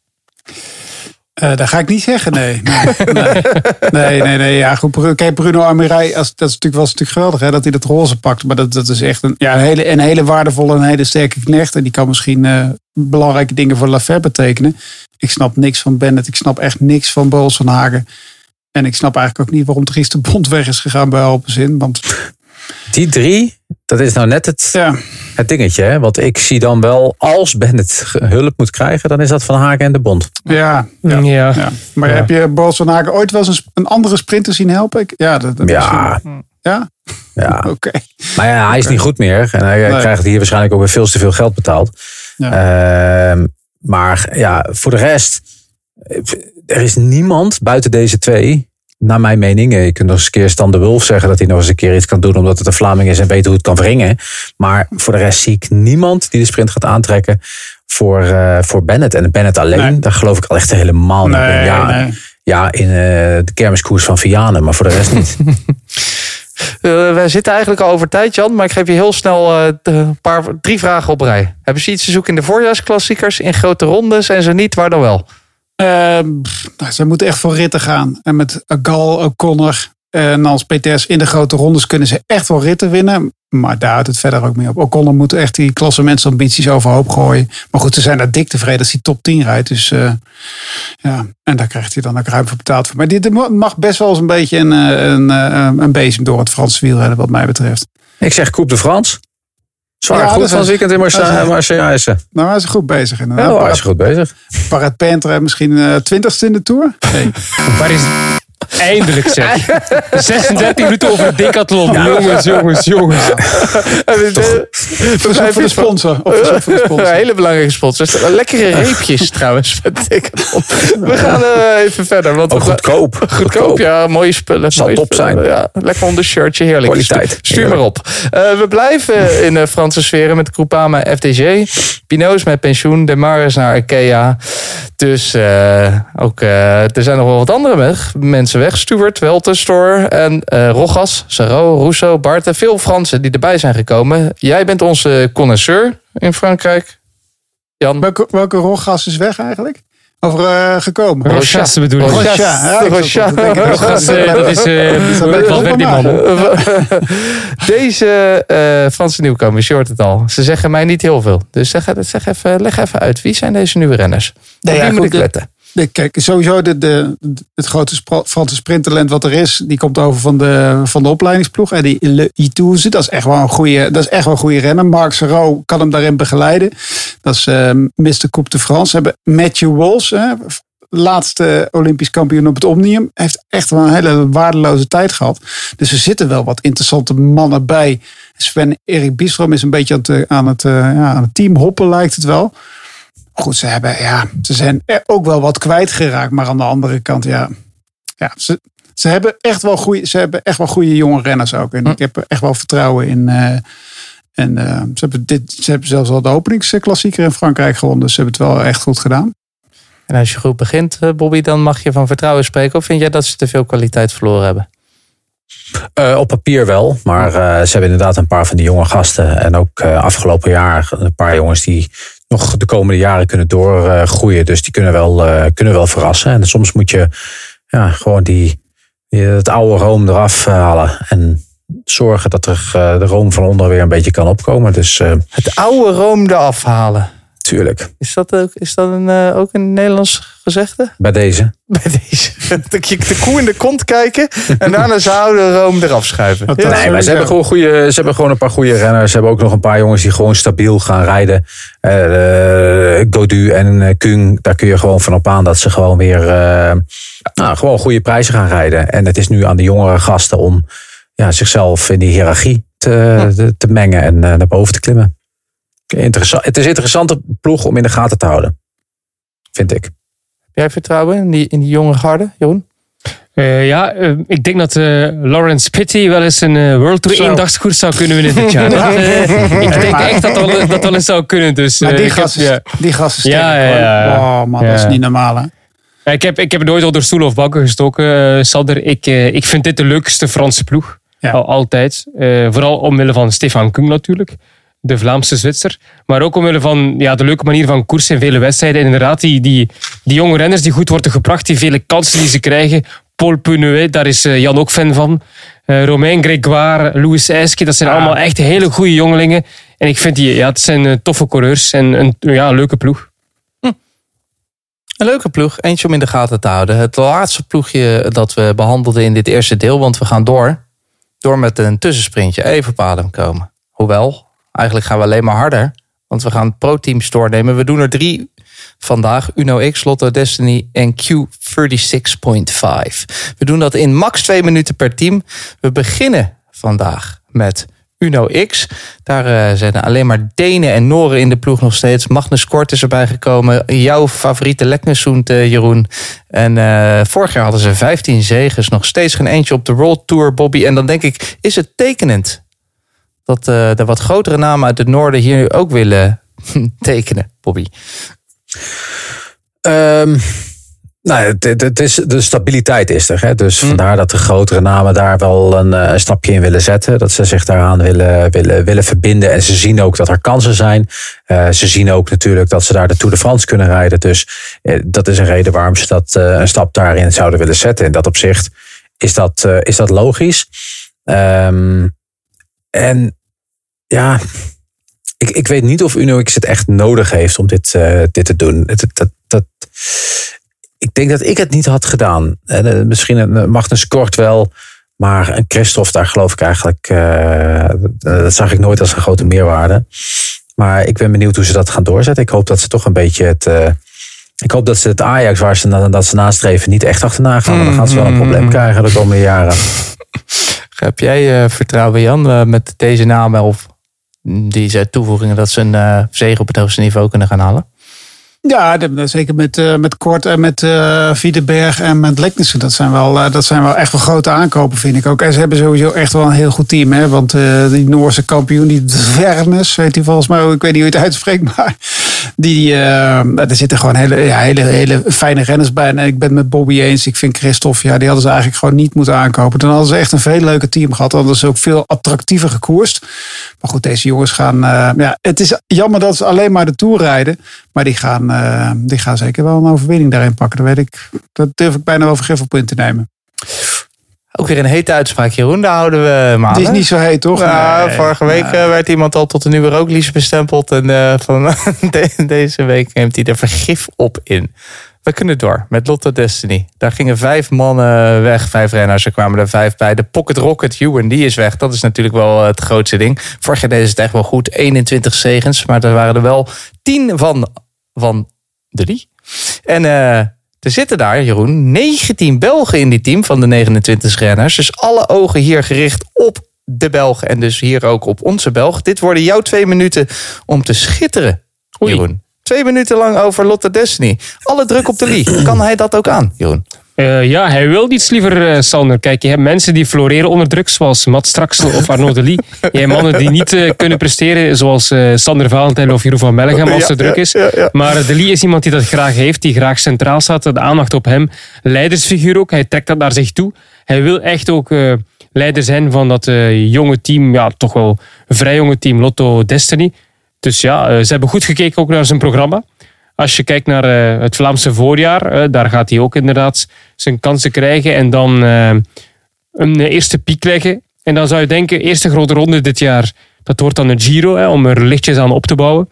Eh, dat ga ik niet zeggen, nee. Nee, nee, nee. nee. Ja, goed, kijk, Bruno Armirij, als, dat is natuurlijk, was natuurlijk geweldig hè, dat hij dat roze pakt. Maar dat, dat is echt een, ja, een, hele, een hele waardevolle en hele sterke knecht. En die kan misschien eh, belangrijke dingen voor Lafayette betekenen. Ik snap niks van Bennett. Ik snap echt niks van Bols van Hagen. En ik snap eigenlijk ook niet waarom Dries de Bond weg is gegaan bij Alpenzin. Want Die drie, dat is nou net het, ja, het dingetje. Hè? Want ik zie dan wel, als Bennett hulp moet krijgen, dan is dat Van Haken en de Bond. ja, ja. Ja. ja. ja. Maar Ja. heb je Bols van Hagen ooit wel eens een, andere sprinter zien helpen? Ik, ja, dat, dat Ja. misschien- Ja? Ja. Oké. Maar ja, hij is niet goed meer. En hij Nee. krijgt hier waarschijnlijk ook weer veel te veel geld betaald. Ehm, maar ja, voor de rest, eh, er is niemand buiten deze twee, naar mijn mening. eh, Je kunt nog eens een keer Stan de Wulf zeggen dat hij nog eens een keer iets kan doen, omdat het een Vlaming is en weet hoe het kan wringen. Maar voor de rest zie ik niemand die de sprint gaat aantrekken voor, eh, voor Bennett. En Bennett alleen, Nee. daar geloof ik al echt helemaal niet in. Ja, nee. ja, in eh, de kermiskoers van Vianen, maar voor de rest niet. Eh, wij zitten eigenlijk al over tijd, Jan. Maar ik geef je heel snel eh, een paar, drie vragen op rij. Hebben ze iets te zoeken in de voorjaarsklassiekers, in grote rondes? En zo niet, waar dan wel? Ehm, nou, ze moeten echt voor ritten gaan. En met Gal, O'Connor en Nans Peters in de grote rondes kunnen ze echt wel ritten winnen. Maar daar houdt het verder ook mee op. O'Connor moet echt die klassementsambities overhoop gooien. Maar goed, ze zijn daar dik tevreden als hij top 10 rijdt. Dus eh, ja, en daar krijgt hij dan ook ruim voor betaald voor. Maar dit mag best wel eens een beetje een, eh, een, eh, een bezem door het Franse wielrennen wat mij betreft. ik zeg Coupe de France. Zwaar Ja, goed van weekend in Marseille. Nou, hij is goed bezig inderdaad. Ja, hij is goed bezig. Parat Pentre misschien eh, twintigste in de Tour. Nee. Waar is Eindelijk zeg. 36 minuten over een decathlon. Jongens, jongens, jongens. Verzoek voor de sponsor. Of verzoek voor de sponsor. Een hele belangrijke sponsor. Lekkere reepjes trouwens. We gaan eh, even verder. Want we- goedkoop. Goedkoop, ja. Mooie spullen. Zal mooie top spullen. zijn. Ja, lekker onder shirtje, heerlijk. Kwaliteit. Stuur, stuur maar op. Eh, we blijven in de Franse sferen met Groupama FDG. Pinot is met pensioen. De Mar is naar Ikea. Dus eh, ook, eh, er zijn nog wel wat andere weg, mensen weg. Stuart, Weltenstor en eh Rogas, Sarro, Rousseau, Barthe. Veel Fransen die erbij zijn gekomen. Jij bent onze connoisseur in Frankrijk. Jan. Welke, welke roggas is weg eigenlijk? Of eh, gekomen? Rochasse bedoel ik. Ja, Rochas, dat is man. Deze eh, Franse nieuwkomers, je hoort het al. Ze zeggen mij niet heel veel. Dus zeg, zeg even, leg even uit. Wie zijn deze nieuwe renners? Nee, ja, moet goed, ik de- letten? Kijk, sowieso de, de, het grote Franse sprinttalent wat er is, die komt over van de, van de opleidingsploeg. En die Le Itouze, dat is echt wel een goede, dat is echt wel een goede renner. Marc Serrault kan hem daarin begeleiden. Dat is eh Mr. Coupe de France. Ze hebben Matthew Walsh, hè, laatste Olympisch kampioen op het Omnium. Heeft echt wel een hele waardeloze tijd gehad. Dus er zitten wel wat interessante mannen bij. Sven Erik Bistrom is een beetje aan het, eh, aan het, eh, ja, aan het team hoppen, lijkt het wel. Goed, ze, hebben, ja, ze zijn er ook wel wat kwijtgeraakt. Maar aan de andere kant, ja, ja ze, ze, hebben echt wel goede, ze hebben echt wel goede jonge renners ook. En ik heb er echt wel vertrouwen in. eh, en eh, ze, hebben dit, ze hebben zelfs al de openingsklassieker in Frankrijk gewonnen. Dus ze hebben het wel echt goed gedaan. En als je goed begint, eh, Bobby, dan mag je van vertrouwen spreken. Of vind jij dat ze te veel kwaliteit verloren hebben? Eh, op papier wel, maar eh, ze hebben inderdaad een paar van die jonge gasten. En ook eh, afgelopen jaar een paar jongens die nog de komende jaren kunnen doorgroeien. dus die kunnen wel, eh, kunnen wel verrassen. En soms moet je ja, gewoon die, het oude room eraf eh, halen. En zorgen dat er eh, de room van onder weer een beetje kan opkomen. Dus Het oude Rome eraf halen. tuurlijk, Is dat ook, is dat een, ook een Nederlands gezegde? bij deze. Bij deze. Dat je de koe in de kont kijken en daarna ze oude Rome eraf schuiven. Ja. Nee, maar ze hebben, gewoon goede, ze hebben gewoon een paar goede renners. Ze hebben ook nog een paar jongens die gewoon stabiel gaan rijden. Eh Godu en eh, Kung, daar kun je gewoon van op aan dat ze gewoon weer eh, nou, gewoon goede prijzen gaan rijden. En het is nu aan de jongere gasten om ja, zichzelf in die hiërarchie te, te, te mengen en eh, naar boven te klimmen. Interessant, het is een interessante ploeg om in de gaten te houden. Vind ik. Jij vertrouwen in die, in die jonge garde, Jeroen? Eh, ja, eh, ik denk dat eh, Lawrence Pitty wel eens een World Tour eendagskoers zou kunnen winnen dit jaar. Dat, ik denk echt dat dat wel, dat wel eens zou kunnen. Dus, Maar die ik heb- gast is, ja. die gast is sterk. Ja, ja, ja. Oh man, dat is niet normaal hè. Ja, ik, heb, ik heb nooit onder stoelen of banken gestoken, Sander. Ik, ik vind dit de leukste Franse ploeg. Al, altijd. Vooral omwille van Stefan Kung natuurlijk. De Vlaamse Zwitser. Maar ook omwille van ja, de leuke manier van koersen in vele wedstrijden. En inderdaad, die, die, die jonge renners die goed worden gebracht. Die vele kansen die ze krijgen. Paul Punouet, daar is eh, Jan ook fan van. Eh, Romain Grégoire, Louis Eiske. Dat zijn allemaal echt hele goede jongelingen. En ik vind die, ja, het zijn eh, toffe coureurs. En een ja, leuke ploeg. Een leuke ploeg, eentje om in de gaten te houden. Het laatste ploegje dat we behandelden in dit eerste deel, want we gaan door. Door met een tussensprintje, even op adem komen. Hoewel, eigenlijk gaan we alleen maar harder. Want we gaan pro-teams doornemen. We doen er drie vandaag. Uno X, Lotto Destiny en Q36.5. We doen dat in max twee minuten per team. We beginnen vandaag met Uno X. Daar eh, zijn alleen maar Denen en Noren in de ploeg nog steeds. Magnus Kort is erbij gekomen. Jouw favoriete Leknessoent, eh, Jeroen. En eh, vorig jaar hadden ze 15 zegens. Nog steeds geen eentje op de World Tour, Bobby. En dan denk ik, is het tekenend dat eh, de wat grotere namen uit het noorden hier nu ook willen tekenen, Bobby? Ehm, nou, het, het- het is, de stabiliteit is er. Hè? Dus vandaar dat de grotere namen daar wel een, eh, een stapje in willen zetten. Dat ze zich daaraan willen, willen, willen verbinden. En ze zien ook dat er kansen zijn. Eh, ze zien ook natuurlijk dat ze daar de Tour de France kunnen rijden. Dus dat is een reden waarom ze dat, een stap daarin zouden willen zetten. In dat opzicht is dat, is dat logisch. Ehm, en ja, ik, ik weet niet of UnoX het echt nodig heeft om dit, eh, dit te doen. Het- dat, dat, ik denk dat ik het niet had gedaan. En, eh, misschien een Magnus Kort wel. Maar een Christophe, daar geloof ik eigenlijk... eh, dat zag ik nooit als een grote meerwaarde. Maar ik ben benieuwd hoe ze dat gaan doorzetten. Ik hoop dat ze toch een beetje het... eh, ik hoop dat ze het Ajax waar ze, dat ze nastreven niet echt achterna gaan. Want dan gaan ze wel een probleem krijgen de komende jaren. Heb jij vertrouwen, Jan, met deze namen of deze toevoegingen dat ze een eh zege op het hoogste niveau kunnen gaan halen? Ja, zeker met, eh, met Kort en met Wiedeberg en met Leknissen. Dat zijn, wel, dat zijn wel echt wel grote aankopen, vind ik ook. En ze hebben sowieso echt wel een heel goed team. Hè? Want die Noorse kampioen, die Vernes, weet hij volgens mij, ik weet niet hoe je het uitspreekt, maar die, eh, er zitten gewoon hele, ja, hele, hele fijne renners bij. En ik ben het met Bobby eens. Ik vind Christophe, ja, die hadden ze eigenlijk gewoon niet moeten aankopen. Dan hadden ze echt een veel leuker team gehad. Dan hadden ze ook veel attractiever gekoerst. Maar goed, deze jongens gaan. eh, ja, het is jammer dat ze alleen maar de Tour rijden. Maar die gaan, eh, die gaan zeker wel een overwinning daarin pakken. Dat weet ik. Dat durf ik bijna wel vergif op in te nemen. Ook weer een hete uitspraak, Jeroen. Daar houden we maar Het is niet zo heet, toch? Ja, Nee. vorige week eh, werd iemand al tot een nieuwe rooklies bestempeld. En eh, van de- deze week neemt hij er vergif op in. We kunnen door met Lotto Destiny. Daar gingen vijf mannen weg, vijf renners. Er kwamen er vijf bij. De Pocket Rocket Ewan, die is weg. Dat is natuurlijk wel het grootste ding. Vorig jaar deden ze het echt wel goed. 21 zegens, maar er waren er wel 10 van, van drie. En eh, er zitten daar, Jeroen, 19 Belgen in die team van de 29 renners. Dus alle ogen hier gericht op de Belgen. En dus hier ook op onze Belg. Dit worden jouw twee minuten om te schitteren, Oei. Jeroen. Twee minuten lang over Lotte Destiny. Alle druk op de lie. Kan hij dat ook aan, Jeroen? Eh, ja, hij wil iets liever, eh, Sander. Kijk, je hebt mensen die floreren onder druk, zoals Matt Straksel of Arnaud Delis. Je hebt mannen die niet eh, kunnen presteren, zoals Sander Valentijn of Jeroen van Mellegem, als Ja, het druk is. ja, ja. Maar Delis is iemand die dat graag heeft, die graag centraal staat. De aandacht op hem. Leidersfiguur ook, hij trekt dat naar zich toe. Hij wil echt ook leider zijn van dat jonge team, ja, toch wel een vrij jonge team, Lotto Destiny. Dus ja, ze hebben goed gekeken ook naar zijn programma. Als je kijkt naar eh, het Vlaamse voorjaar, eh, daar gaat hij ook inderdaad zijn kansen krijgen en dan eh, een eerste piek leggen. En dan zou je denken, eerste grote ronde dit jaar, dat wordt dan een Giro, hè, om er lichtjes aan op te bouwen.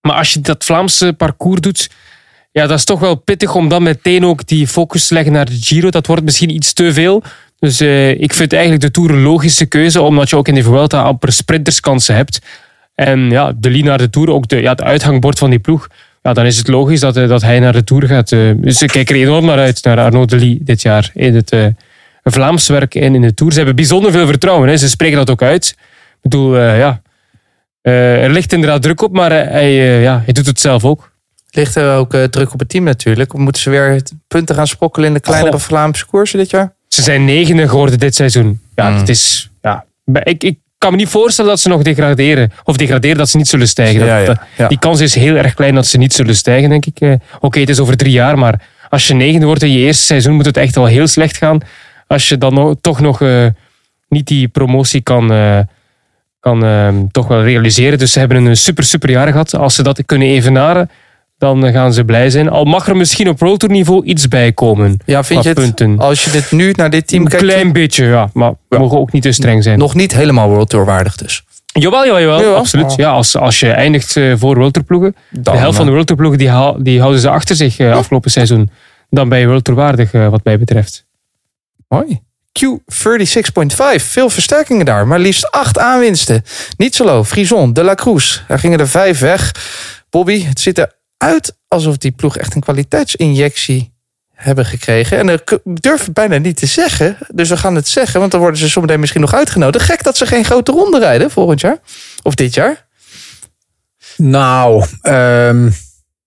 Maar als je dat Vlaamse parcours doet, ja, dat is toch wel pittig om dan meteen ook die focus te leggen naar de Giro. Dat wordt misschien iets te veel. Dus ik vind eigenlijk de Tour een logische keuze, omdat je ook in de Vuelta amper sprinterskansen hebt. En ja, de naar de Tour, ook de, ja, het uithangbord van die ploeg. Ja, dan is het logisch dat, eh, dat hij naar de Tour gaat. eh. Dus ik kijk er enorm naar uit, naar Arnaud de Lee dit jaar. In het eh, Vlaams werk en in de Tour. Ze hebben bijzonder veel vertrouwen. Hè. Ze spreken dat ook uit. Ik bedoel, ja... Er ligt inderdaad druk op, maar hij, ja, hij doet het zelf ook. Ligt er ook druk op het team natuurlijk? Moeten ze weer punten gaan sprokkelen in de kleinere Goh. Vlaamse koersen dit jaar? Ze zijn negende geworden dit seizoen. Ja, Mm. het is... Ja, ik, ik kan me niet voorstellen dat ze nog degraderen. Of degraderen dat ze niet zullen stijgen. Dat- Ja, ja, dat- ja. Die kans is heel erg klein dat ze niet zullen stijgen, denk ik. Eh, Oké, het is over drie jaar, maar als je negende wordt in je eerste seizoen, moet het echt wel heel slecht gaan. Als je dan nog- toch nog, eh, niet die promotie kan, eh, kan ehm, toch wel realiseren. Dus ze hebben een super, super jaar gehad. Als ze dat kunnen evenaren, dan gaan ze blij zijn. Al mag er misschien op World Tour niveau iets bij komen. Ja, vind je het, punten. als je dit nu naar dit team Een kijkt, klein beetje, ja. Maar we mogen ook niet te streng zijn. nog niet helemaal World Tour waardig dus. Jawel, jawel, jawel, Jawel? absoluut. Ja, als, als je eindigt eh, voor World Tour ploegen, Dan, de helft van de eh, World Tour ploegen die, haal- die houden ze achter zich eh, afgelopen seizoen. Dan ben je World Tour waardig, wat mij betreft. Mooi. Q36.5. Veel versterkingen daar, maar liefst acht aanwinsten. Nietzelo, Frison, De La Cruz. Er gingen er vijf weg. Bobby, het ziet eruit alsof die ploeg echt een kwaliteitsinjectie hebben gekregen. En ik durf het bijna niet te zeggen. Dus we gaan het zeggen, want dan worden ze zometeen misschien nog uitgenodigd. Gek dat ze geen grote ronde rijden volgend jaar. Of dit jaar. Nou, ehm,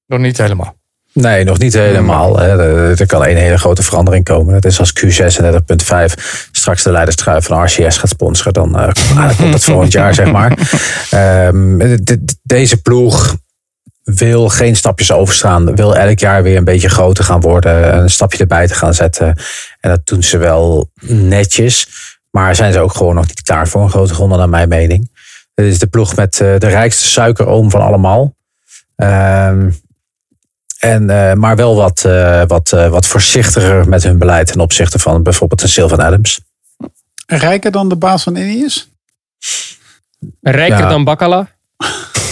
Nog niet helemaal. nee, nog niet helemaal. Er, kan één hele grote verandering komen. Dat is als Q36.5 straks de leiderstrui van RCS gaat sponsoren. Dan, eh, komt dat volgend jaar, zeg maar. Ehm, de- de- deze ploeg wil geen stapjes overstaan. Wil elk jaar weer een beetje groter gaan worden. Een stapje erbij te gaan zetten. En dat doen ze wel netjes. Maar zijn ze ook gewoon nog niet klaar voor een grote ronde, naar mijn mening. Het is de ploeg met eh, de rijkste suikeroom van allemaal. Ehm, en, eh, maar wel wat, eh, wat, eh, wat voorzichtiger met hun beleid ten opzichte van bijvoorbeeld een Sylvan Adams. Rijker dan de baas van Ineos? Rijker Ja. dan Bakkala?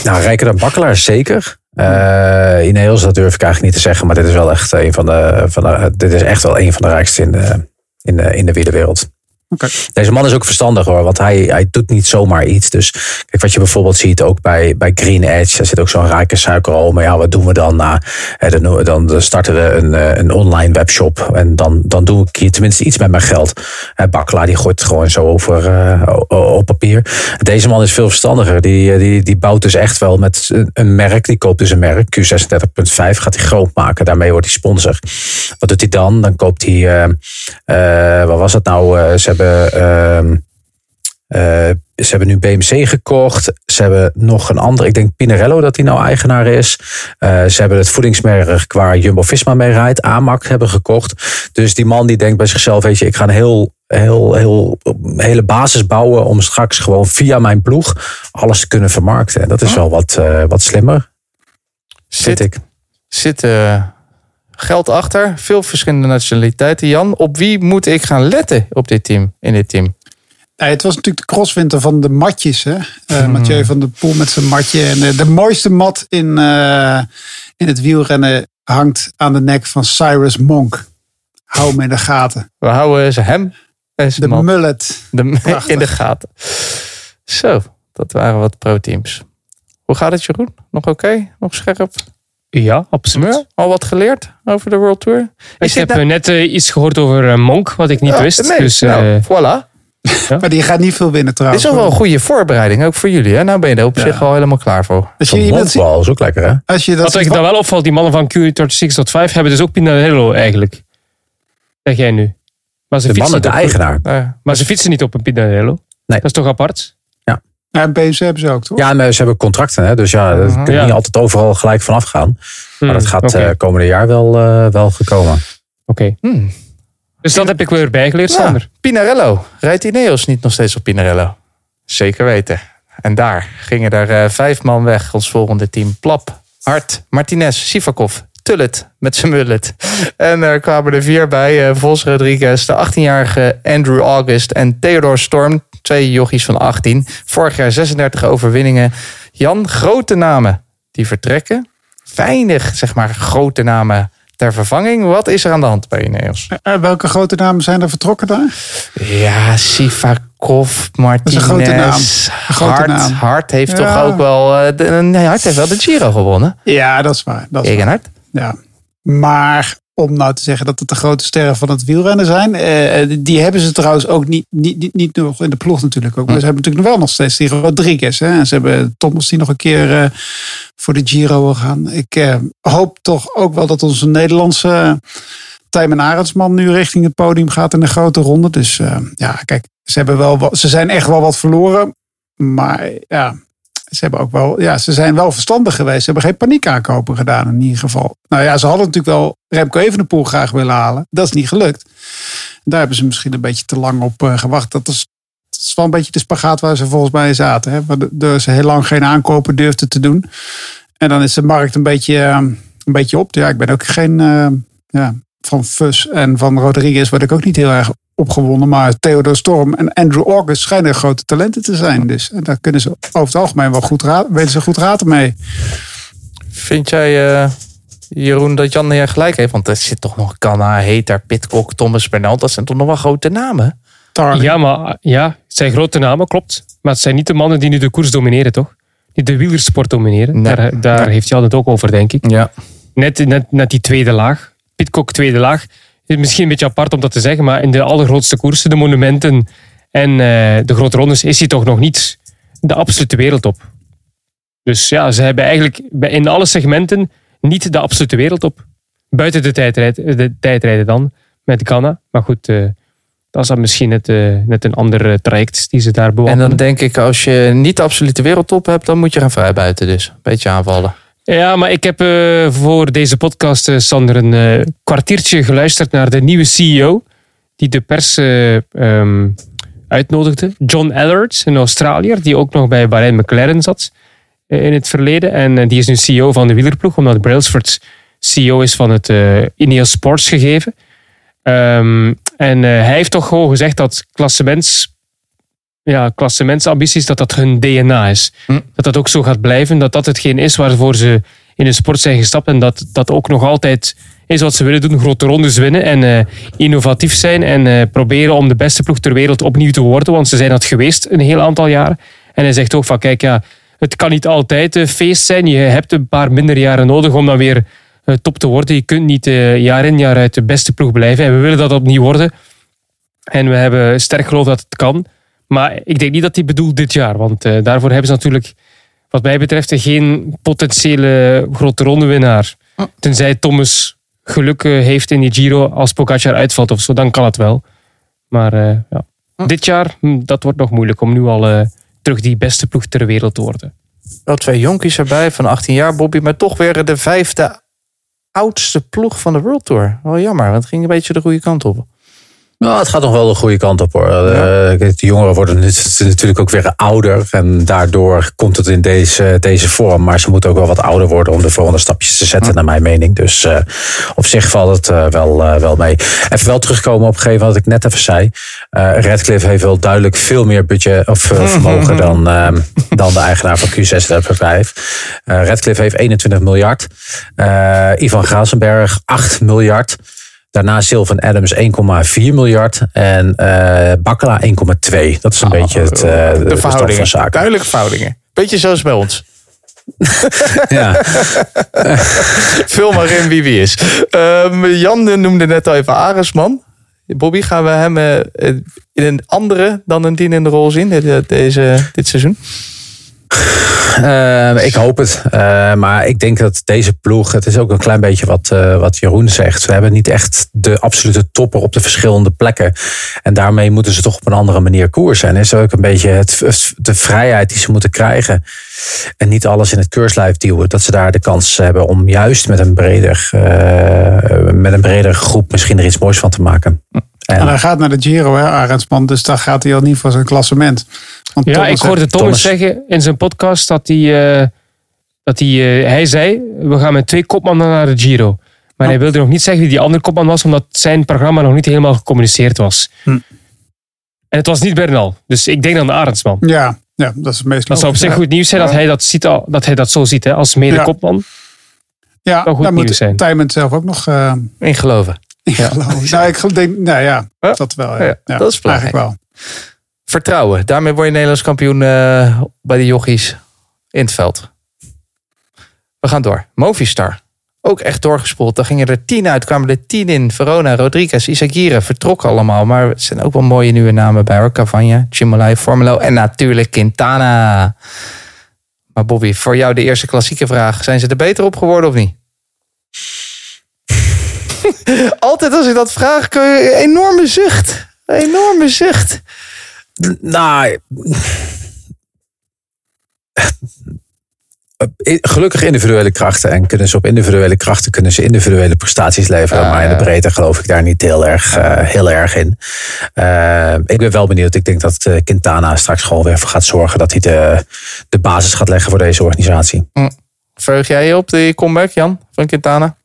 Nou, rijker dan Bakkelaar zeker. Eh Ineos, dat durf ik eigenlijk niet te zeggen, maar dit is wel echt een van de, van de dit is echt wel een van de rijkste in de, in de, in de wielerwereld. Deze man is ook verstandig hoor, want hij, hij doet niet zomaar iets. Dus kijk, wat je bijvoorbeeld ziet ook bij, bij Green Edge, daar zit ook zo'n rijke suikerol. Maar ja, wat doen we dan? Eh, dan, dan starten we een, eh, een online webshop en dan, dan doe ik hier tenminste iets met mijn geld. Bakkelaar die gooit gewoon zo over eh, op papier. Deze man is veel verstandiger. Die, eh, die, die bouwt dus echt wel met een- merk. Die koopt dus een merk, Q36.5, gaat hij groot maken. Daarmee wordt hij sponsor. Wat doet hij dan? Dan koopt hij, wat was het nou? Ze hebben... ehm, eh, ze hebben nu BMC gekocht. Ze hebben nog een ander. Ik denk Pinarello dat die nou eigenaar is. Eh, ze hebben het voedingsmerk waar Jumbo-Visma mee rijdt. Amac hebben gekocht. Dus die man die denkt bij zichzelf, weet je, ik ga een heel, heel, heel, hele basis bouwen om straks gewoon via mijn ploeg alles te kunnen vermarkten. En dat is wel wat, eh, wat slimmer, vind Zit, ik. zit eh, geld achter. Veel verschillende nationaliteiten. Jan, op wie moet ik gaan letten op dit team? In dit team? Nee, het was natuurlijk de crosswinter van de matjes. Hè? Eh, Hmm. Mathieu van der Poel met zijn matje. En de, de mooiste mat in, eh, in het wielrennen hangt aan de nek van Cyrus Monk. Hou hem in de gaten. We houden ze hem en De mullet. de, Prachtig. in de gaten. Zo, dat waren wat pro-teams. Hoe gaat het Jeroen? Nog oké? Nog scherp? Ja, absoluut. Ja, al wat geleerd over de World Tour? Ik heb nou- eh, net eh, iets gehoord over eh, Monk, wat ik niet Ja, wist. nee, dus, nou, eh, voilà. Maar die gaat niet veel winnen Dit trouwens. is ook wel een goede voorbereiding, ook voor jullie. Hè? Nou ben je er op Ja. zich al helemaal klaar voor. Als je, iemand ziet- is ook lekker, hè? als je dat wat ik dan wel opvalt, die mannen van Q36.5 hebben dus ook Pinarello eigenlijk. Zeg jij nu. Maar ze, De man fietsen, met de niet op- eigenaar. Maar ze fietsen niet op een Pinarello. Nee. Dat is toch apart? Ja, en BMC hebben ze ook, toch? Ja, maar ze hebben contracten, hè? dus ja, dat kun je Ja. niet altijd overal gelijk vanaf gaan. Maar dat Hmm, gaat eh, komende jaar wel, eh, wel gekomen. Oké. hmm. Dus dat heb ik weer bijgeleerd, Ja, Sander. Pinarello. Rijdt Ineos niet nog steeds op Pinarello? Zeker weten. En daar gingen er eh, vijf man weg. Ons volgende team. Plap, Hart, Martinez, Sivakov, Tullet met zijn mullet. En er kwamen er vier bij. eh, Vos Rodriguez, de 18-jarige Andrew August en Theodor Storm. Twee jochies van 18. Vorig jaar 36 overwinningen. Jan, grote namen die vertrekken. Weinig, zeg maar, grote namen ter vervanging. Wat is er aan de hand bij Ineos? Eh, welke grote namen zijn er vertrokken daar? Ja, Sivakov, Martinez. een grote naam. grote Hart, naam. Hart heeft Ja. toch ook wel... eh, de, nee, Hart heeft wel de Giro gewonnen. Ja, dat is waar. Dat is waar. Ja. Maar om nou te zeggen dat het de grote sterren van het wielrennen zijn. eh, die hebben ze trouwens ook niet, niet, niet, niet nog in de ploeg natuurlijk ook. Maar ze hebben natuurlijk nog wel nog steeds die Rodriguez. Hè? En ze hebben Thomas die nog een keer eh, voor de Giro wil gaan. Ik eh, hoop toch ook wel dat onze Nederlandse Tijmen Arendsman nu richting het podium gaat in de grote ronde. Dus eh, ja, kijk, ze, hebben wel wat, ze zijn echt wel wat verloren. Maar ja, ze hebben ook wel, ja, ze zijn wel verstandig geweest. Ze hebben geen paniek aankopen gedaan in ieder geval. Nou ja, ze hadden natuurlijk wel Remco Evenepoel graag willen halen. Dat is niet gelukt. Daar hebben ze misschien een beetje te lang op uh, gewacht. Dat is is wel een beetje de spagaat waar ze volgens mij zaten. Hè? Waardoor ze heel lang geen aankopen durfden te doen. En dan is de markt een beetje, eh, een beetje op. Ja, ik ben ook geen... eh, ja, van Fus en van Rodriguez word ik ook niet heel erg opgewonden. Maar Theodor Storm en Andrew August schijnen grote talenten te zijn. Dus en daar kunnen ze over het algemeen wel goed raad, weten ze goed raad mee. Vind jij, eh, Jeroen, dat Jan hier gelijk heeft? Want er zit toch nog Canna, Heter, Pitcock, Thomas Bernal. Dat zijn toch nog wel grote namen? Tarling. Ja, maar ja, het zijn grote namen, klopt. Maar het zijn niet de mannen die nu de koers domineren, toch? Die de wielersport domineren. Nee. Daar, daar heeft Jan het ook over, denk ik. Ja. Net, net, net die tweede laag. Pitcock tweede laag. Is misschien een beetje apart om dat te zeggen, maar in de allergrootste koersen, de monumenten en eh, de grote rondes, is hij toch nog niet de absolute wereldtop. Dus ja, ze hebben eigenlijk in alle segmenten niet de absolute wereldtop. Buiten de tijdrijden, de tijdrijden dan, met Ghana. Maar goed, eh, dat is dan misschien net, eh, net een ander traject die ze daar En bewandelen. dan denk ik, als je niet de absolute wereldtop hebt, dan moet je gaan vrijbuiten dus. Beetje aanvallen. Ja, maar ik heb eh, voor deze podcast, eh, Sander, een eh, kwartiertje geluisterd naar de nieuwe CEO die de pers eh, ehm, uitnodigde. John Allard, een Australiër, die ook nog bij Bahrain McLaren zat in het verleden. En die is nu CEO van de wielerploeg, omdat Brailsford CEO is van het Ineos Sports gegeven. Ehm, en hij heeft toch gewoon gezegd dat klassements, ja, klassementsambities, dat dat hun DNA is. Dat dat ook zo gaat blijven. Dat dat hetgeen is waarvoor ze in de sport zijn gestapt. En dat dat ook nog altijd is wat ze willen doen. Grote rondes winnen en eh, innovatief zijn. En eh, proberen om de beste ploeg ter wereld opnieuw te worden. Want ze zijn dat geweest een heel aantal jaren. En hij zegt ook van kijk ja, het kan niet altijd een feest zijn. Je hebt een paar minder jaren nodig om dan weer eh, top te worden. Je kunt niet jaar in jaar uit de beste ploeg blijven. En we willen dat opnieuw worden. En we hebben sterk geloof dat het kan. Maar ik denk niet dat hij bedoelt dit jaar. Want eh, daarvoor hebben ze natuurlijk, wat mij betreft, geen potentiële grote rondewinnaar. Tenzij Thomas geluk eh, heeft in die Giro als Pogacar uitvalt of zo. Dan kan het wel. Maar eh, ja. dit jaar, hm, dat wordt nog moeilijk om nu al terug die beste ploeg ter wereld te worden. Wel twee jonkies erbij van 18 jaar, Bobby. Maar toch weer de vijfde oudste ploeg van de World Tour. Wel jammer, want het ging een beetje de goede kant op. Nou, het gaat nog wel de goede kant op hoor. Eh, de jongeren worden natuurlijk ook weer ouder. En daardoor komt het in deze, deze vorm. Maar ze moeten ook wel wat ouder worden om de volgende stapjes te zetten, naar mijn mening. Dus eh, op zich valt het eh, wel, wel mee. Even wel terugkomen op een gegeven wat ik net even zei. Redcliffe heeft wel duidelijk veel meer budget of eh, vermogen dan, ehm, dan de eigenaar van Q6 het bedrijf. Eh Redcliffe heeft 21 miljard. Ivan Grazenberg 8 miljard. Daarna Sylvan Adams 1,4 miljard. En eh Bakkela 1,2. Dat is een beetje het, eh, de, De stand van verhoudingen. zaken. Duidelijke verhoudingen. Beetje zoals bij ons. Ja. Vul maar in wie wie is. Ehm, Jan noemde net al even Aresman. Bobby, gaan we hem eh, in een andere dan een dienende rol zien dit, deze, dit seizoen? Eh, ik hoop het. Eh, maar ik denk dat deze ploeg, het is ook een klein beetje wat, eh, wat Jeroen zegt. We hebben niet echt de absolute topper op de verschillende plekken. En daarmee moeten ze toch op een andere manier koersen. En is ook een beetje het, de vrijheid die ze moeten krijgen. En niet alles in het keurslijf duwen. Dat ze daar de kans hebben om juist met een breder, met een bredere groep misschien er iets moois van te maken. En, En hij gaat naar de Giro, hè, Arendsman. Dus daar gaat hij al niet voor zijn klassement. Want Ja, Thomas ik hoorde Thomas, zeggen in zijn podcast dat hij, eh, dat hij, eh, hij zei, we gaan met twee kopmannen naar de Giro. Maar hij wilde nog niet zeggen wie die andere kopman was, omdat zijn programma nog niet helemaal gecommuniceerd was. Hm. En het was niet Bernal. Dus ik denk dan de Arendsman. Ja, ja, dat is het meest Dat zou op zich goed nieuws zijn dat hij dat, ziet, al- dat hij dat zo ziet hè, als mede Ja. kopman. Ja, zou goed daar nieuws moet zijn. Tijmen zelf ook nog eh In geloven. in geloven. Nou, ik denk, nou ja, dat wel. Ja. Ja, Ja, dat is belangrijk. Eigenlijk Vertrouwen. Daarmee word je Nederlands kampioen eh, bij de jochies in het veld. We gaan door. Movistar. Ook echt doorgespoeld. Daar gingen er tien uit, kwamen er tien in. Verona, Rodriguez, Isagire vertrokken allemaal. Maar er zijn ook wel mooie nieuwe namen bij hoor. Cavagna, Chimolai, Formelo en natuurlijk Quintana. Maar Bobby, voor jou de eerste klassieke vraag. Zijn ze er beter op geworden of niet? Altijd als ik dat vraag, kun je een enorme zucht. Een enorme zucht. Nou, gelukkig individuele krachten. En kunnen ze op individuele krachten kunnen ze individuele prestaties leveren. Maar in de breedte geloof ik daar niet heel erg, eh, heel erg in. Eh, ik ben wel benieuwd. Ik denk dat eh, Quintana straks gewoon weer voor gaat zorgen dat hij de, de basis gaat leggen voor deze organisatie. Verheug jij je op die comeback, Jan, van Quintana?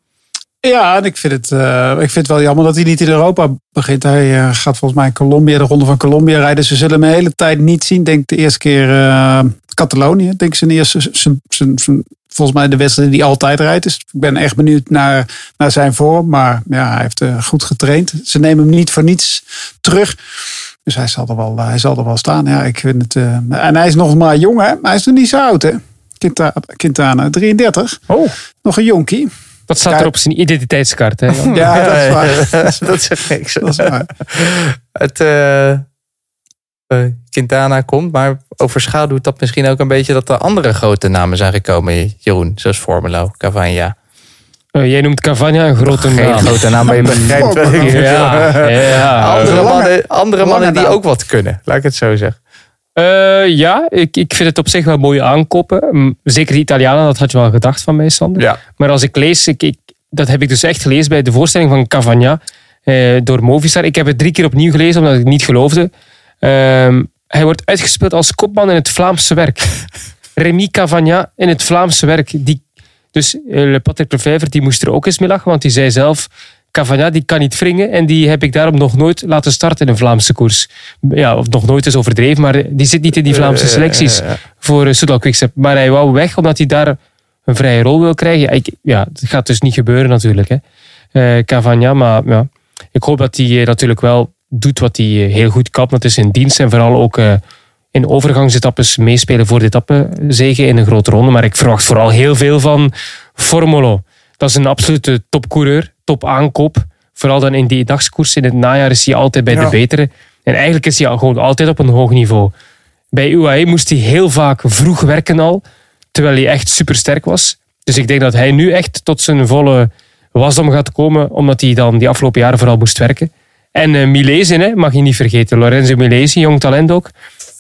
Ja, en ik vind, het, eh, ik vind het wel jammer dat hij niet in Europa begint. Hij eh, gaat volgens mij Colombia, de ronde van Colombia rijden. Ze zullen hem de hele tijd niet zien. Denk de eerste keer eh, Catalonië. Denk zijn eerste, zijn, zijn, zijn- volgens mij de wedstrijd die hij altijd rijdt. Dus ik ben echt benieuwd naar, naar zijn vorm. Maar ja, hij heeft goed getraind. Ze nemen hem niet voor niets terug. Dus hij zal er wel, hij zal er wel staan. Ja, ik vind het, en hij is nog maar jong, hè? Hij is nog niet zo oud, hè? Quinta- Quintana, 33. Oh. Nog een jonkie. Dat staat Ja. er op zijn identiteitskaart. Hè? Ja, dat is waar. dat zeg ik zo. Dat is waar. Het eh, eh, Quintana komt, maar overschaduwt dat misschien ook een beetje dat er andere grote namen zijn gekomen, Jeroen. Zoals Formelo, Cavagna. Eh, jij noemt Cavagna een grote Geen naam. grote naam, maar je begrijpt wat. Ja, ja. Andere mannen, andere lange mannen die ook wat kunnen, laat ik het zo zeggen. Eh, ja, ik, ik vind het op zich wel mooie aankopen. Zeker de Italianen, dat had je wel gedacht van mij, Sander. Ja. Maar als ik lees, ik, ik, dat heb ik dus echt gelezen bij de voorstelling van Cavagna eh, door Movistar. Ik heb het drie keer opnieuw gelezen, omdat ik het niet geloofde. Ehm, hij wordt uitgespeeld als kopman in het Vlaamse werk. Remy Cavagna in het Vlaamse werk. Die, dus uh, Patrick Lefevre die moest er ook eens mee lachen, want die zei zelf... Cavagna die kan niet wringen en die heb ik daarom nog nooit laten starten in een Vlaamse koers. Ja, of nog nooit is overdreven, maar die zit niet in die Vlaamse selecties voor uh, Soudal Quickstep. Maar hij wou weg omdat hij daar een vrije rol wil krijgen. Ik, ja dat gaat dus niet gebeuren natuurlijk. Hè. Uh, Cavagna, maar ja, ik hoop dat hij natuurlijk wel doet wat hij heel goed kan. Dat is in dienst en vooral ook uh, in overgangsetappes meespelen voor de etappezegen in een grote ronde. Maar ik verwacht vooral heel veel van Formolo. Dat is een absolute topcoureur, top aankoop. Vooral dan in die dagskoers in het najaar is hij altijd bij ja. de betere. En eigenlijk is hij al gewoon altijd op een hoog niveau. Bij UAE moest hij heel vaak vroeg werken al, terwijl hij echt supersterk was. Dus ik denk dat hij nu echt tot zijn volle wasdom gaat komen, omdat hij dan die afgelopen jaren vooral moest werken. En uh, Milesi, hè, mag je niet vergeten. Lorenzo Milesi, jong talent ook.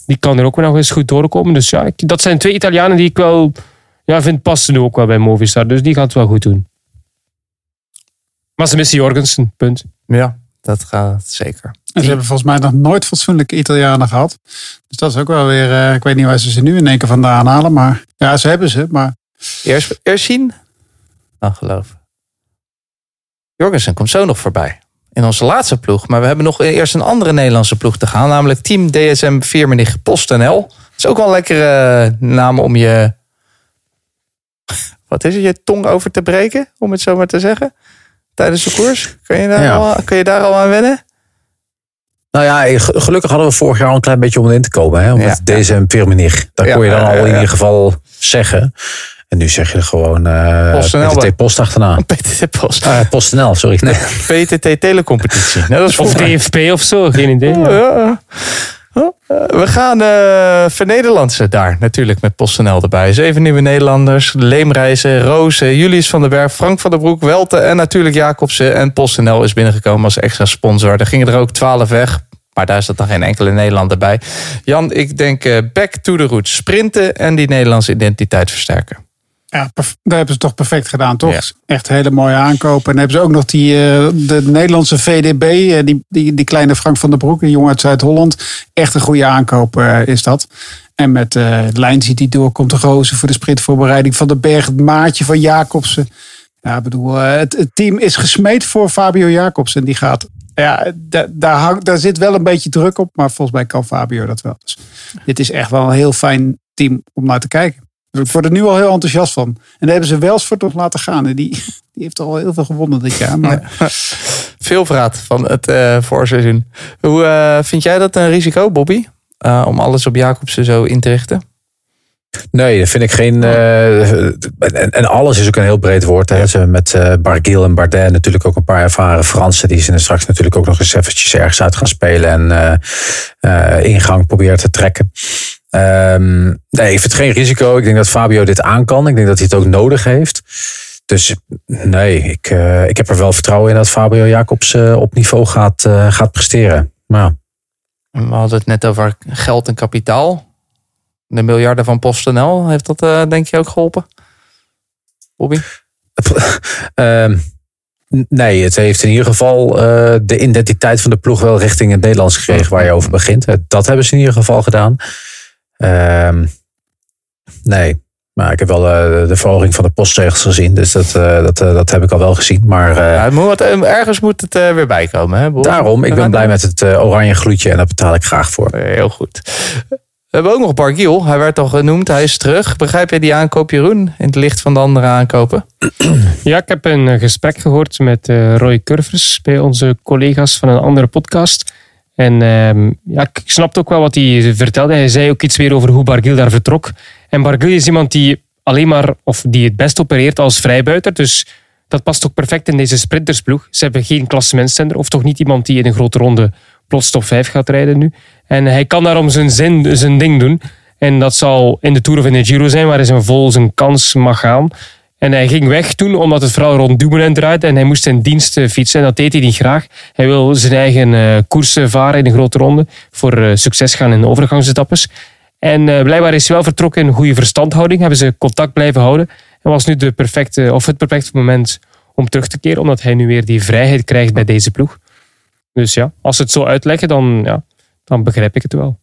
Die kan er ook nog eens goed doorkomen. Dus ja, dat zijn twee Italianen die ik wel ja, vind passen ook wel bij Movistar. Dus die gaat het wel goed doen. Maar ze missen Jorgensen, punt. Ja, dat gaat zeker. En ze hebben volgens mij nog nooit fatsoenlijke Italianen gehad. Dus dat is ook wel weer... Uh, ik weet niet waar ze ze nu in één keer vandaan halen. Maar ja, ze hebben ze. Maar... Eerst, eerst zien, dan geloven. Jorgensen komt zo nog voorbij. In onze laatste ploeg. Maar we hebben nog eerst een andere Nederlandse ploeg te gaan. Namelijk Team DSM Viermenig PostNL. Dat is ook wel een lekkere naam om je... Wat is het? Je tong over te breken? Om het zo maar te zeggen. Tijdens de koers. Kun je daar, ja. al, kun je daar al aan wennen? Nou ja, gelukkig hadden we vorig jaar al een klein beetje om in te komen. Hè? Met ja, ja. Viermenig. Dat ja, kon je dan al in ieder geval zeggen. En nu zeg je er gewoon uh, PTT Post achterna. PTT Post. Uh, PostNL, sorry. Nee. PTT Telecompetitie. Nee, of DFP of zo, geen idee. Oh, ja. Oh, we gaan uh, daar natuurlijk met PostNL erbij. Zeven nieuwe Nederlanders. Leemreizen, Roos, Julius van den Berg, Frank van der Broek, Welte en natuurlijk Jacobsen. En PostNL is binnengekomen als extra sponsor. Er gingen er ook twaalf weg. Maar daar zat dan geen enkele Nederlander bij. Jan, ik denk uh, back to the roots. Sprinten en die Nederlandse identiteit versterken. Ja, daar hebben ze toch perfect gedaan, toch? Ja. Echt hele mooie aankopen. En hebben ze ook nog die, uh, de Nederlandse VDB, uh, die, die, die kleine Frank van der Broek, een jongen uit Zuid-Holland. Echt een goede aankoop uh, is dat. En met Lijnziet die doorkomt, de Rozen voor de sprintvoorbereiding van de Berg, het maatje van Jacobsen. Ja, ik bedoel, het, het, team is gesmeed voor Fabio Jacobsen. Die gaat, ja, daar, daar, hang, daar zit wel een beetje druk op, maar volgens mij kan Fabio dat wel. Dus dit is echt wel een heel fijn team om naar te kijken. Ik word er nu al heel enthousiast van. En daar hebben ze Welsford nog laten gaan. En die, die heeft al heel veel gewonnen dit jaar. Maar... Veel verraad van het uh, voorseizoen. Hoe uh, vind jij dat een risico, Bobby? Uh, om alles op Jacobsen zo in te richten? Nee, dat vind ik geen. Uh, en, en, alles is ook een heel breed woord. Hè. Ze met uh, Barguil en Bardet natuurlijk ook een paar ervaren Fransen. Die zijn er straks natuurlijk ook nog eens eventjes ergens uit gaan spelen. En uh, ingang proberen te trekken. Um, nee, ik vind het geen risico. Ik denk dat Fabio dit aan kan. Ik denk dat hij het ook nodig heeft. Dus nee, ik, uh, ik heb er wel vertrouwen in dat Fabio Jacobs uh, op niveau gaat, uh, gaat presteren. Maar, We hadden het net over geld en kapitaal. De miljarden van PostNL, heeft dat eh, denk je ook geholpen? Bobby? Ehm, nee, het heeft in ieder geval eh, de identiteit van de ploeg wel richting het Nederlands gekregen waar je over begint. Eh, Dat hebben ze in ieder geval gedaan. Ehm, nee, maar ik heb wel eh, de verhoging van de postzegels gezien. Dus dat, eh, dat, eh, dat heb ik al wel gezien. Maar eh, Ja, moet, wat- ergens moet het eh, weer bijkomen. Hè, daarom, ik ben blij met het oranje gloedje en daar betaal ik graag voor. Heel goed. We hebben ook nog Bargiel. Hij werd al genoemd. Hij is terug. Begrijp je die aankoop, Jeroen? In het licht van de andere aankopen? Ja, ik heb een gesprek gehoord met eh, Roy Curvers bij onze collega's van een andere podcast. En ehm, ja, ik snapte ook wel wat hij vertelde. Hij zei ook iets weer over hoe Bargil daar vertrok. En Bargil is iemand die alleen maar, of die het best opereert als vrijbuiter. Dus dat past ook perfect in deze sprintersploeg. Ze hebben geen klassementstender, of toch niet iemand die in een grote ronde plots top 5 gaat rijden nu. En hij kan daarom zijn, zin, zijn ding doen. En dat zal in de Tour of in de Giro zijn, waar hij zijn vol zijn kans mag gaan. En hij ging weg toen, omdat het vooral rond Dumoulin draaide. En hij moest in dienst eh, fietsen. En dat deed hij niet graag. Hij wil zijn eigen eh koersen varen in de grote ronde. Voor eh, succes gaan in de. En eh, blijkbaar is hij wel vertrokken in goede verstandhouding. Hebben ze contact blijven houden. En was nu de perfecte, of het perfecte moment om terug te keren. Omdat hij nu weer die vrijheid krijgt bij deze ploeg. Dus ja, als ze het zo uitleggen, dan, ja, dan begrijp ik het wel.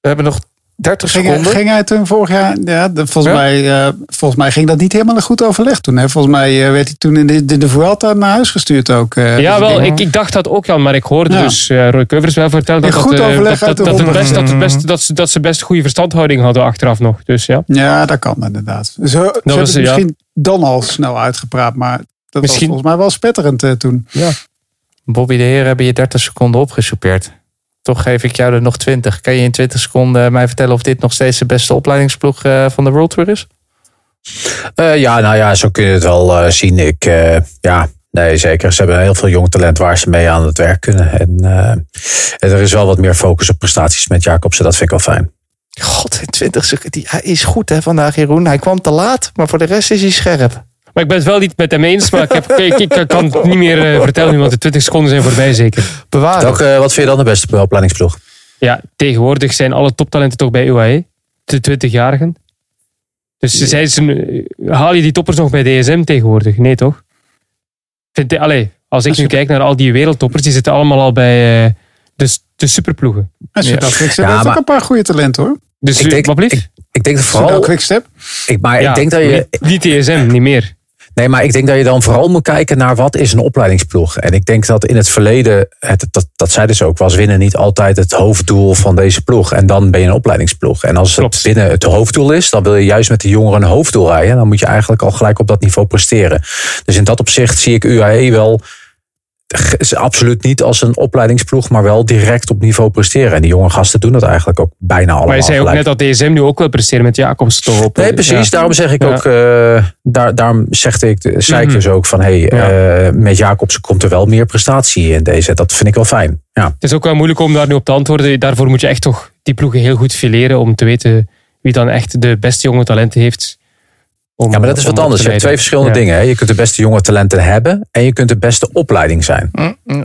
We hebben nog 30 Ging, seconden. ging hij toen vorig jaar, ja, de- volgens, Ja? Mij, eh, volgens mij ging dat niet helemaal een goed overleg toen. Hè? Volgens mij eh, werd hij toen in de, de, de Vuelta naar huis gestuurd ook. eh. Ja, Dus wel, ik, ik dacht dat ook al, maar ik hoorde Ja. dus eh, Roy Keuvers wel vertellen dat, goed dat, het best, dat, het best, dat, ze, dat ze best goede verstandhouding hadden achteraf nog. Dus ja. Ja, dat kan inderdaad. Zo, ze hebben was, het ja. misschien dan al snel uitgepraat, maar dat Misschien. was volgens mij wel spetterend eh, toen. Bobby de Heer hebben je 30 seconden opgesoupeerd. Toch geef ik jou er nog 20. Kan je in 20 seconden mij vertellen of dit nog steeds de beste opleidingsploeg eh, van de World Tour is? Eh, ja, nou ja, zo kun je het wel eh, zien. Ik, ja, nee, zeker. Ze hebben heel veel jong talent waar ze mee aan het werk kunnen. En er is wel wat meer focus op prestaties met Jacobsen. Dat vind ik wel fijn. God, in 20 seconden. Hij is goed hè, vandaag, Jeroen. Hij kwam te laat, maar voor de rest is hij scherp. Maar ik ben het wel niet met hem eens, maar ik, heb, ik, ik, ik kan het niet meer eh, vertellen nu, want de 20 seconden zijn voorbij zeker. Bewaren. Eh, wat vind je dan de beste opleidingsploeg? Ja, tegenwoordig zijn alle toptalenten toch bij UAE, de 20-jarigen. Dus zijn ze, haal je die toppers nog bij DSM tegenwoordig? Nee, toch? Vind, allee, als ik nu kijk naar al die wereldtoppers, die zitten allemaal al bij eh, de, de superploegen. En Ja. Ja, heeft ook een paar goede talenten hoor. Dus Ik denk- wat ik- Ik denk dat Soudal vooral. Quickstep. Ik, maar Ja, ik denk dat je. Niet, niet DSM, niet meer. Nee, maar ik denk dat je dan vooral moet kijken naar wat is een opleidingsploeg. En ik denk dat in het verleden, het, dat, dat zeiden ze ook, was winnen niet altijd het hoofddoel van deze ploeg. En dan ben je een opleidingsploeg. En als Klopt. het winnen het hoofddoel is, dan wil je juist met de jongeren een hoofddoel rijden. Dan moet je eigenlijk al gelijk op dat niveau presteren. Dus in dat opzicht zie ik UAE wel absoluut niet als een opleidingsploeg, maar wel direct op niveau presteren. En die jonge gasten doen dat eigenlijk ook bijna allemaal. Maar je zei ook gelijk. net dat DSM nu ook wil presteren met Jacobs toch op. Nee, precies. Ja. Daarom zeg ik Ja. ook, eh, daar, daarom zegde ik, zei ik Mhm. dus ook van, hey, Ja. eh, met Jacobsen komt er wel meer prestatie in deze. Dat vind ik wel fijn. Ja. Het is ook wel moeilijk om daar nu op te antwoorden. Daarvoor moet je echt toch die ploegen heel goed fileren om te weten wie dan echt de beste jonge talenten heeft. Om, ja, maar dat is wat anders. Je hebt twee verschillende Ja. dingen. Hè. Je kunt de beste jonge talenten hebben en je kunt de beste opleiding zijn. Mm.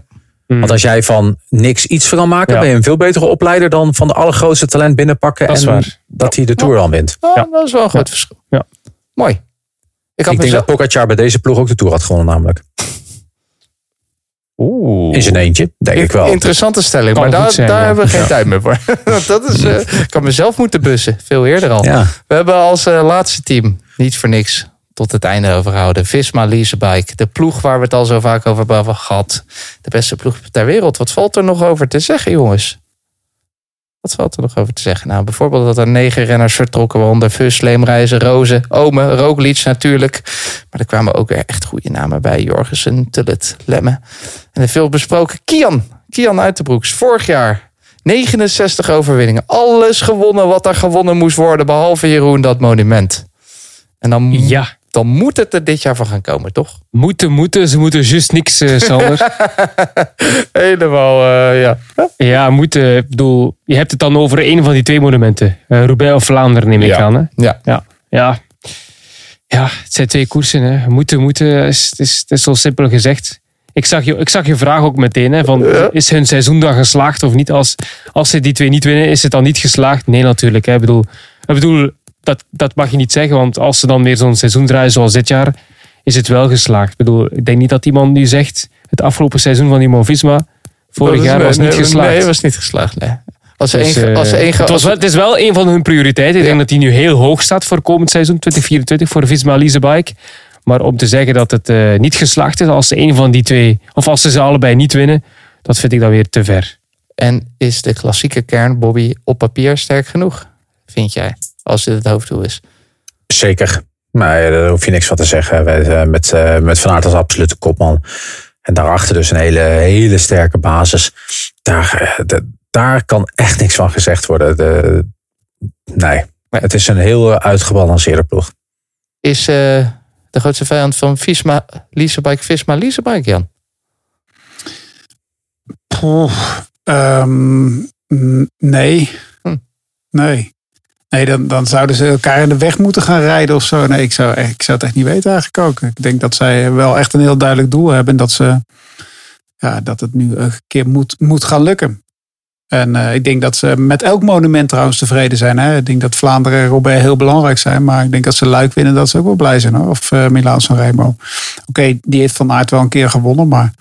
Want als jij van niks iets van kan maken, Ja. ben je een veel betere opleider dan van de allergrootste talent binnenpakken Dat en waar. dat hij de Tour dan wint. Oh, Ja. Dat is wel een groot Ja. verschil. Ja. Mooi. Ik had Ik denk dat Pogacar bij deze ploeg ook de Tour had gewonnen namelijk. In zijn eentje, denk ik wel. Interessante stelling, Kan maar daar, zijn, daar ja. hebben we geen Ja. tijd meer voor. dat is, eh, ik kan mezelf moeten bussen, veel eerder al. Ja. We hebben als eh, laatste team, niet voor niks, tot het einde overhouden. Visma Leasebike, de ploeg waar we het al zo vaak over hebben gehad. De beste ploeg ter wereld. Wat valt er nog over te zeggen, jongens? Wat valt er nog over te zeggen? Nou, bijvoorbeeld dat er negen renners vertrokken, waaronder Fus, Leemreizen, Rozen, Ome, Roglic natuurlijk. Maar er kwamen ook weer echt goede namen bij. Jorgensen, Tullet, Lemme. En de veel besproken Kian. Kian Uiterbroeks. Vorig jaar 69 overwinningen. Alles gewonnen wat er gewonnen moest worden. Behalve Jeroen dat monument. En dan, Ja, dan moet het er dit jaar van gaan komen, toch? moeten, moeten. Ze moeten juist niks, eh Sander. Helemaal, eh, ja. ja, moeten. Ik bedoel, je hebt het dan over een van die twee monumenten. Eh Roubaix of Vlaanderen neem ik Ja. aan. Hè? Ja. Ja. Ja. ja, het zijn twee koersen. Hè. Moeten, moeten. Is, het, is, het is zo simpel gezegd. Ik zag je, ik zag je vraag ook meteen. Hè, van, Is hun seizoen dan geslaagd of niet? Als, als ze die twee niet winnen, is het dan niet geslaagd? Nee, natuurlijk. Hè. Ik bedoel, ik bedoel dat, dat mag je niet zeggen. Want als ze dan weer zo'n seizoen draaien zoals dit jaar, is het wel geslaagd. Ik bedoel, ik denk niet dat iemand nu zegt... Het afgelopen seizoen van Immo-Visma vorig Dat is- jaar was niet geslaagd. Nee, was niet geslaagd. Nee. Als Dus, als het, was wel, het is wel een van hun prioriteiten. Ik denk dat die nu heel hoog staat voor komend seizoen 2024 voor Visma Leasebike. Maar om te zeggen dat het eh, niet geslaagd is als ze een van die twee, of als ze ze allebei niet winnen, dat vind ik dan weer te ver. En is de klassieke kern, Bobby, op papier sterk genoeg? Vind jij? Als dit het hoofddoel is. Zeker. Maar eh, daar hoef je niks van te zeggen. Wij, Met, eh, met Van Aert als absolute kopman. En daarachter dus een hele, hele sterke basis. Daar, eh, de- daar kan echt niks van gezegd worden. De, nee, het is een heel uitgebalanceerde ploeg. Is eh, de grootste vijand van Visma, Leasebike, Visma, Leasebike, Jan? Poeh, ehm, nee. Hm. Nee. Nee, dan, dan zouden ze elkaar in de weg moeten gaan rijden of zo. Nee, ik zou, ik zou het echt niet weten eigenlijk ook. Ik denk dat zij wel echt een heel duidelijk doel hebben. En dat, ze, ja, dat het nu een keer moet, moet gaan lukken. En eh, ik denk dat ze met elk monument trouwens tevreden zijn. Hè? Ik denk dat Vlaanderen en Roubaix heel belangrijk zijn. Maar ik denk dat ze Luik winnen, dat ze ook wel blij zijn. Hoor. Of uh, Milaan Sanremo. Oké, die heeft Van Aert wel een keer gewonnen. Maar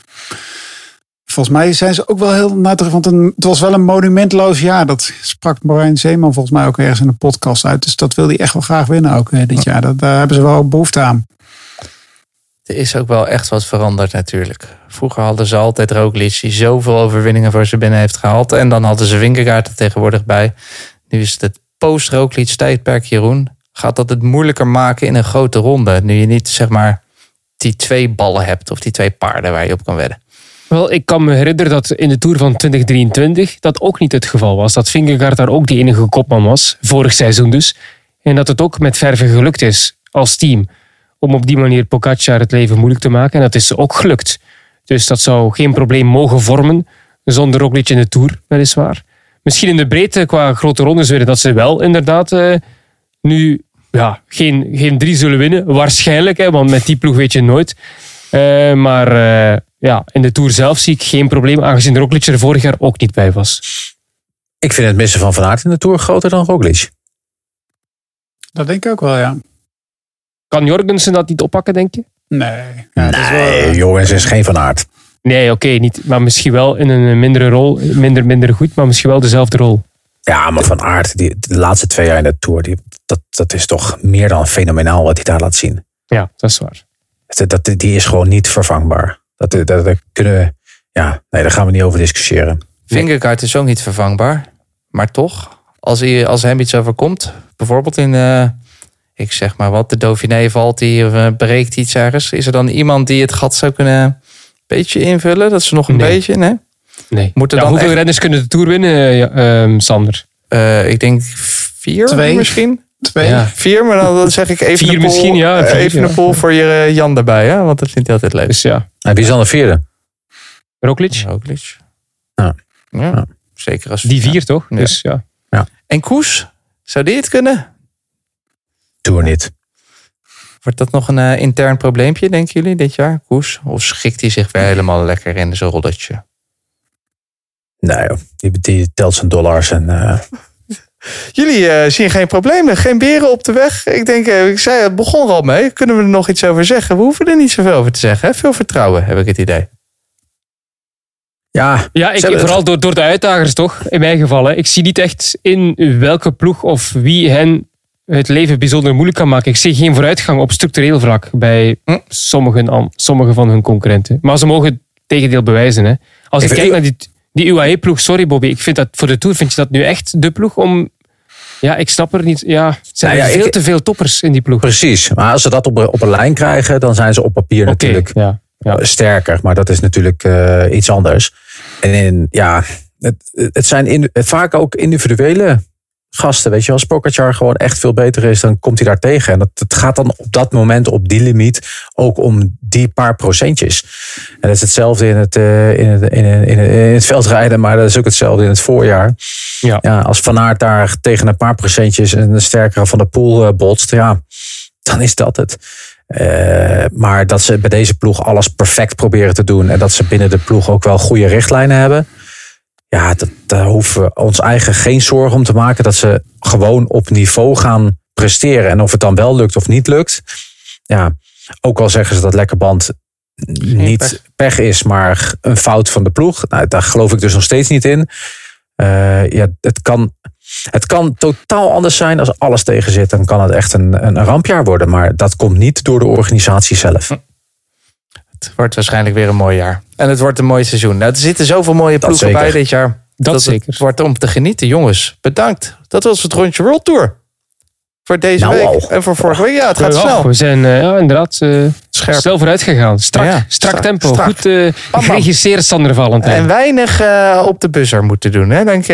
volgens mij zijn ze ook wel heel nadruk. Want een, het was wel een monumentloos jaar. Dat sprak Marijn Zeeman volgens mij ook ergens in de podcast uit. Dus dat wil hij echt wel graag winnen ook eh, dit jaar. Dat, daar hebben ze wel behoefte aan. Er is ook wel echt wat veranderd natuurlijk. Vroeger hadden ze altijd Roglic die zoveel overwinningen voor ze binnen heeft gehaald. En dan hadden ze Winkegaard er tegenwoordig bij. Nu is het het post-Roglic tijdperk, Jeroen. Gaat dat het moeilijker maken in een grote ronde? Nu je niet zeg maar die twee ballen hebt of die twee paarden waar je op kan wedden. Wel, ik kan me herinneren dat in de Tour van 2023 dat ook niet het geval was. Dat Vingegaard daar ook de enige kopman was, vorig seizoen dus. En dat het ook met verven gelukt is als team om op die manier Pogacar het leven moeilijk te maken. En dat is ook gelukt. Dus dat zou geen probleem mogen vormen zonder Roglic in de Tour, weliswaar. Misschien in de breedte qua grote rondes willen dat ze wel inderdaad uh, nu ja, geen, geen drie zullen winnen. Waarschijnlijk, hè, want met die ploeg weet je nooit. Uh, maar uh, ja, in de Tour zelf zie ik geen probleem, aangezien Roglic er vorig jaar ook niet bij was. Ik vind het missen van Van Aert in de Tour groter dan Roglic. Dat denk ik ook wel, ja. Kan Jorgensen dat niet oppakken, denk je? Nee. Ja, nee, wel, Jorgensen is geen Van Aert. Nee, oké, okay, niet. Maar misschien wel in een mindere rol. Minder, minder goed, maar misschien wel dezelfde rol. Ja, maar Van Aert, die, de laatste twee jaar in de Tour, die, dat, dat is toch meer dan fenomenaal wat hij daar laat zien. Ja, dat is waar. Dat, dat, die is gewoon niet vervangbaar. Dat, dat, dat kunnen we, ja, nee, daar gaan we niet over discussiëren. Vingerkaart is ook niet vervangbaar. Maar toch, als, hij, als hem iets overkomt, bijvoorbeeld in, uh, ik zeg maar wat, de Dauphiné valt hij of uh, breekt iets ergens. Is er dan iemand die het gat zou kunnen een beetje invullen? Dat ze nog een nee. beetje, nee? Nee. Moet er ja, dan hoeveel echt, renners kunnen de Tour winnen, uh, um, Sander? Uh, ik denk vier Twee. misschien. Twee. Ja. Vier, maar dan, dan zeg ik even Vier een misschien, ja. Vier, even ja. een poll voor je Jan erbij, hè? want dat vindt hij altijd leuk. Dus ja. En wie is dan de vierde? Roglic? Roglic. Ja. Ja. Ja. Zeker als Die vier toch? Ja. Dus ja. En Koes, zou die het kunnen? Tour niet. Wordt dat nog een uh, intern probleempje, denken jullie, dit jaar, Koes? Of schikt hij zich weer helemaal lekker in zijn rolletje? Nee, joh. die, die telt zijn dollars en... Uh... Jullie uh, zien geen problemen, geen beren op de weg. Ik denk, uh, ik zei, het begon er al mee. Kunnen we er nog iets over zeggen? We hoeven er niet zoveel over te zeggen. Hè? Veel vertrouwen, heb ik het idee. Ja, ja ik, vooral door, door de uitdagers toch, in mijn geval. Hè. Ik zie niet echt in welke ploeg of wie hen het leven bijzonder moeilijk kan maken. Ik zie geen vooruitgang op structureel vlak bij hm? sommigen, sommige van hun concurrenten. Maar ze mogen het tegendeel bewijzen. Hè. Als ik, ik kijk naar die, die UAE-ploeg, sorry Bobby, ik vind dat voor de Tour vind je dat nu echt de ploeg om... Ja, ik snap er niet. Ja, er zijn nou ja, veel ik, te veel toppers in die ploeg. Precies, maar als ze dat op, op een lijn krijgen, dan zijn ze op papier okay, natuurlijk ja, ja. sterker. Maar dat is natuurlijk uh, iets anders. En in, ja, het, het zijn in, het vaak ook individuele gasten. Weet je, als Pogacar gewoon echt veel beter is, dan komt hij daar tegen. En dat, het gaat dan op dat moment, op die limiet, ook om die paar procentjes. En dat is hetzelfde in het, uh, in het, in het, in het, in het veldrijden, maar dat is ook hetzelfde in het voorjaar. Ja. Ja, als Van Aert daar tegen een paar procentjes een sterkere van de pool uh, botst, ja, dan is dat het. Eh, maar dat ze bij deze ploeg alles perfect proberen te doen. En dat ze binnen de ploeg ook wel goede richtlijnen hebben. Ja, dat, daar hoeven we ons eigen geen zorgen om te maken. Dat ze gewoon op niveau gaan presteren. En of het dan wel lukt of niet lukt. Ja, ook al zeggen ze dat lekker band niet pech. is, maar een fout van de ploeg. Nou, daar geloof ik dus nog steeds niet in. Eh, ja, het kan, het kan totaal anders zijn als alles tegen zit. Dan kan het echt een, een rampjaar worden. Maar dat komt niet door de organisatie zelf. Het wordt waarschijnlijk weer een mooi jaar. En het wordt een mooi seizoen. Nou, er zitten zoveel mooie Dat ploegen bij dit jaar. Dat zeker. Het wordt om te genieten. Jongens, bedankt. Dat was het rondje World Tour. Voor deze Nou week. En voor vorige week. Ja, het gaat snel. We zijn eh, ja, inderdaad eh, Scherp. snel vooruit gegaan. Strak, Ja, strak, strak, tempo. strak. Goed eh, bam. geregisseerd, Sander Valentijn. En weinig eh, op de buzzer moeten doen. Hè? Denk,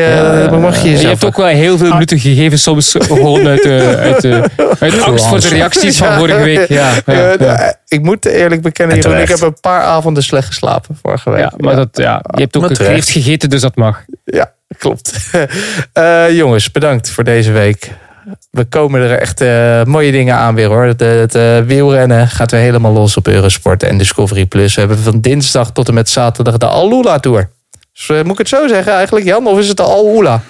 mag je je hebt ook wel heel veel minuten gegeven, soms gewoon uit, eh, uit, uit angst voor de reacties van vorige week. Ja, ja, Ja, ja. de- Ik moet eerlijk bekennen, En Jeroen, ik heb een paar avonden slecht geslapen vorige week. Ja, maar Dat, ja, je hebt ook gegeten, dus dat mag. Ja, klopt. Eh, jongens, bedankt voor deze week. We komen er echt eh, mooie dingen aan weer hoor. Het, het eh, wielrennen gaat weer helemaal los op Eurosport en Discovery Plus. We hebben van dinsdag tot en met zaterdag de Alula Tour. Dus, eh, moet ik het zo zeggen eigenlijk, Jan? Of is het de Alula?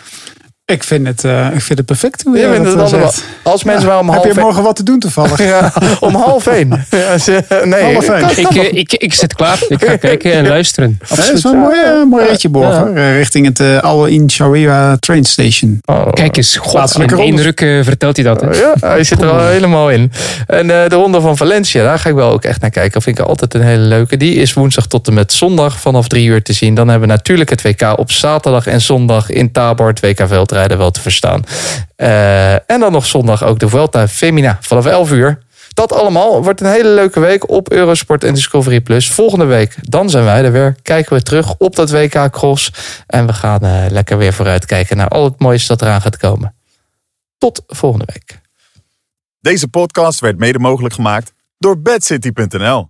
Ik vind het, eh, ik vind het perfect hoe je Je vindt dat het eh, allemaal-. Als mensen maar om Heb half je morgen wat te doen toevallig? Ja, om half één. Ja, nee, Half één. Ik, eh, ik, ik zit klaar. Ik ga kijken en luisteren. Dat is wel een mooi, mooi ritje. Eh, richting het eh, Al In Sharia train station. Oh. Kijk eens, god, in één vertelt hij dat. hè. Ja, hij zit er al helemaal in. En eh, de ronde van Valencia, daar ga ik wel ook echt naar kijken. Dat vind ik altijd een hele leuke. Die is woensdag tot en met zondag vanaf drie uur te zien. Dan hebben we natuurlijk het WK op zaterdag en zondag in Tabor. Het WK veldrijden wel te verstaan. Eh, en dan nog zondag ook de Vuelta Femina vanaf 11 uur. Dat allemaal wordt een hele leuke week op Eurosport en Discovery Plus. Volgende week, dan zijn wij er weer. Kijken we terug op dat WK Cross. En we gaan eh, lekker weer vooruitkijken naar al het moois dat eraan gaat komen. Tot volgende week. Deze podcast werd mede mogelijk gemaakt door bedcity.nl.